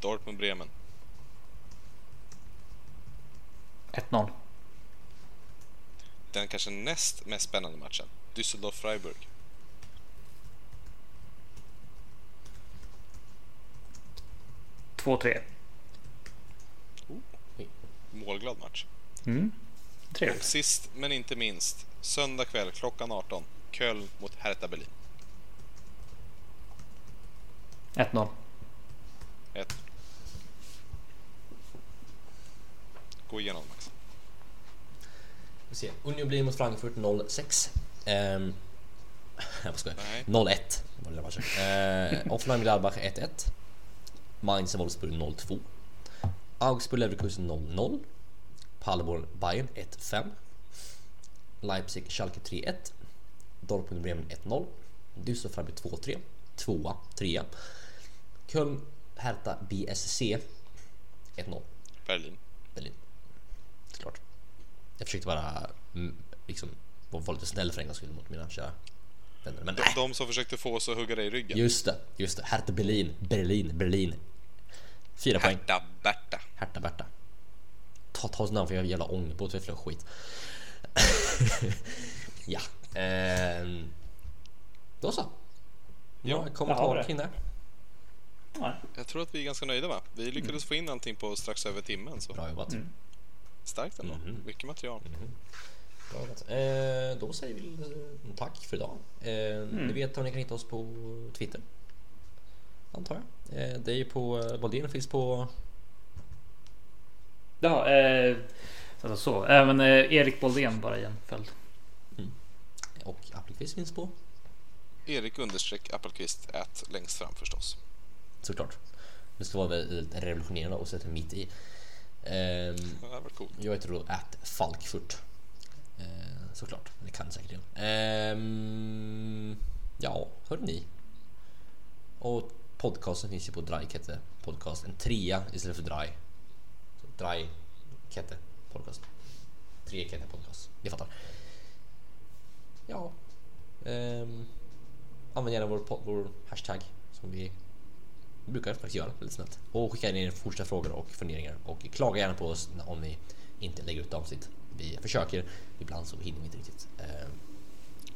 Dortmund-Bremen. 1-0. Den kanske näst mest spännande matchen. Düsseldorf-Freiburg. 2-3. Målglad match. Mm. Och Trevligt. sist men inte minst. Söndag kväll klockan 18. Köln mot Hertha Berlin. 1-0. 1. Gå igenom Max. Vi ser. Union blir mot Frankfurt 0-6. Ehm, jag bara skojar. Nej. 0-1 var det där matchen. Eh, Offenheim Gladbach 1-1. Mainz Wolfsburg 0-2. Augsburg Leverkusen 0-0. Paderborn Bayern 1-5. Leipzig Schalke 3-1. Dortmund Bremen 1-0. Düsseldorf Freiburg 2-3. 2 3 Köln Hertha BSC 1-0. Berlin. Berlin. Såklart. Jag försökte bara mm, liksom vara lite snäll för en gångs skull mot mina kära vänner. Men De, nej. de som försökte få oss att hugga dig i ryggen. Just det, just det. Hertha Berlin, Berlin, Berlin. Fyra poäng. Hertha Berta. Hertha Berta. Ta, ta oss namn för jag har jävla ångerbåt för skit. ja. Ehm. Då så. Ja, Några kommentarer har kring det? Nej. Jag tror att vi är ganska nöjda va? Vi lyckades få in allting på strax över timmen så Bra jobbat. starkt ändå. Mhm. Mycket material. Bra jobbat. Eh, då säger vi eh, tack för idag. Eh, Ni vet var ni kan hitta oss på Twitter. Antar jag. Eh, det är ju på eh, Boldén finns på... Ja, eh, alltså så. Även eh, Erik Boldén bara igen följd. Och Appelqvist finns på. Erik understreck Appelqvist ät längst fram förstås. Såklart. Det ska vara väldigt revolutionerande och sätta mitt i. Ehm, Ja, Det var coolt. Jag heter då att Falkfurt. Eh, såklart, det kan säkert jag. Ehm, ja, hörde ni. Och podcasten finns ju på Dry Kette Podcast. En trea istället för Dry. Så dry Kette Podcast. Tre Kette Podcast. Ni fattar. Ja. Um, använd gärna vår, vår hashtag som vi brukar faktiskt göra väldigt snabbt. Och skicka in er fortsatta frågor och funderingar och klaga gärna på oss om vi inte lägger ut avsnitt. Vi försöker, ibland så hinner vi inte riktigt. Um,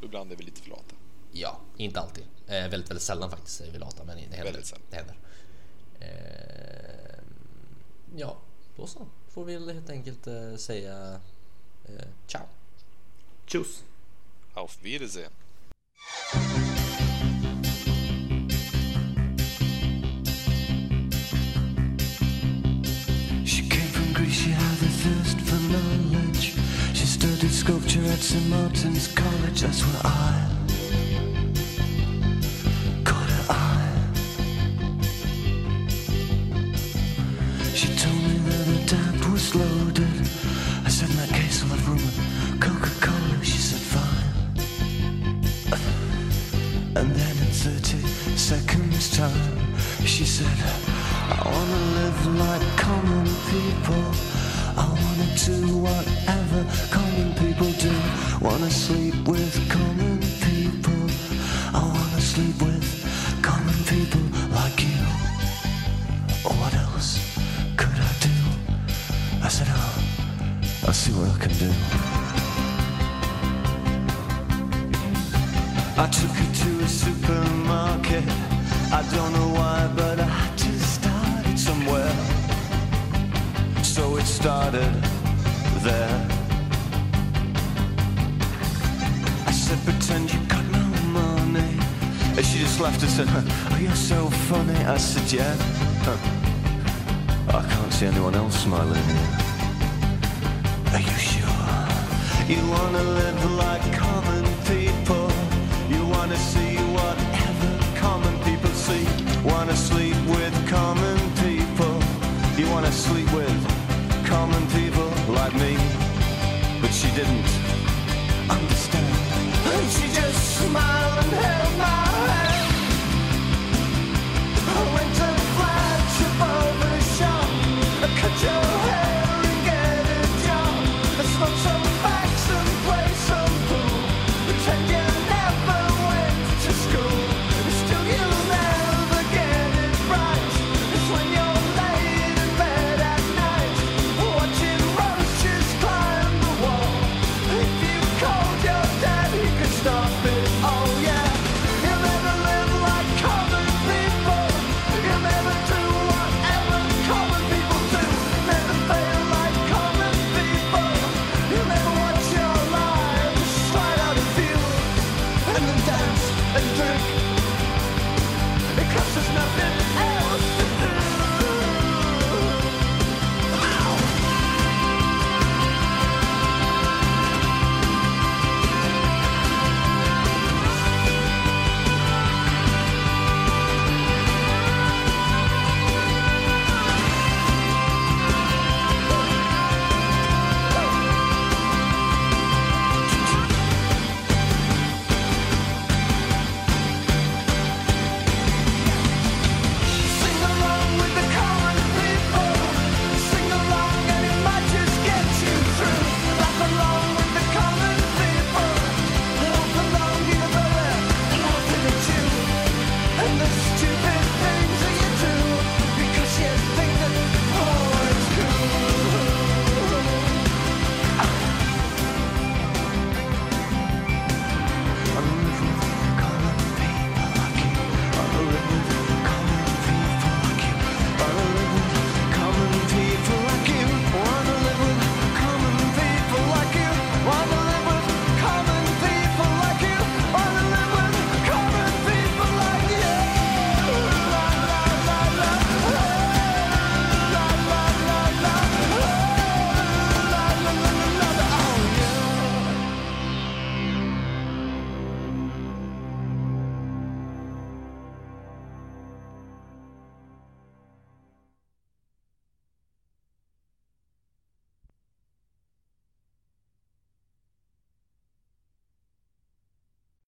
Ibland är vi lite för lata. Ja, inte alltid. Eh, väldigt, väldigt sällan faktiskt är vi lata, men det händer. Väldigt sällan. Det händer. Eh, ja, då så. Får vi helt enkelt eh, säga eh, ciao. Tjus! Auf Wiedersehen. She came from Greece, she had a thirst for knowledge. She studied sculpture at St. Martin's College, that's where I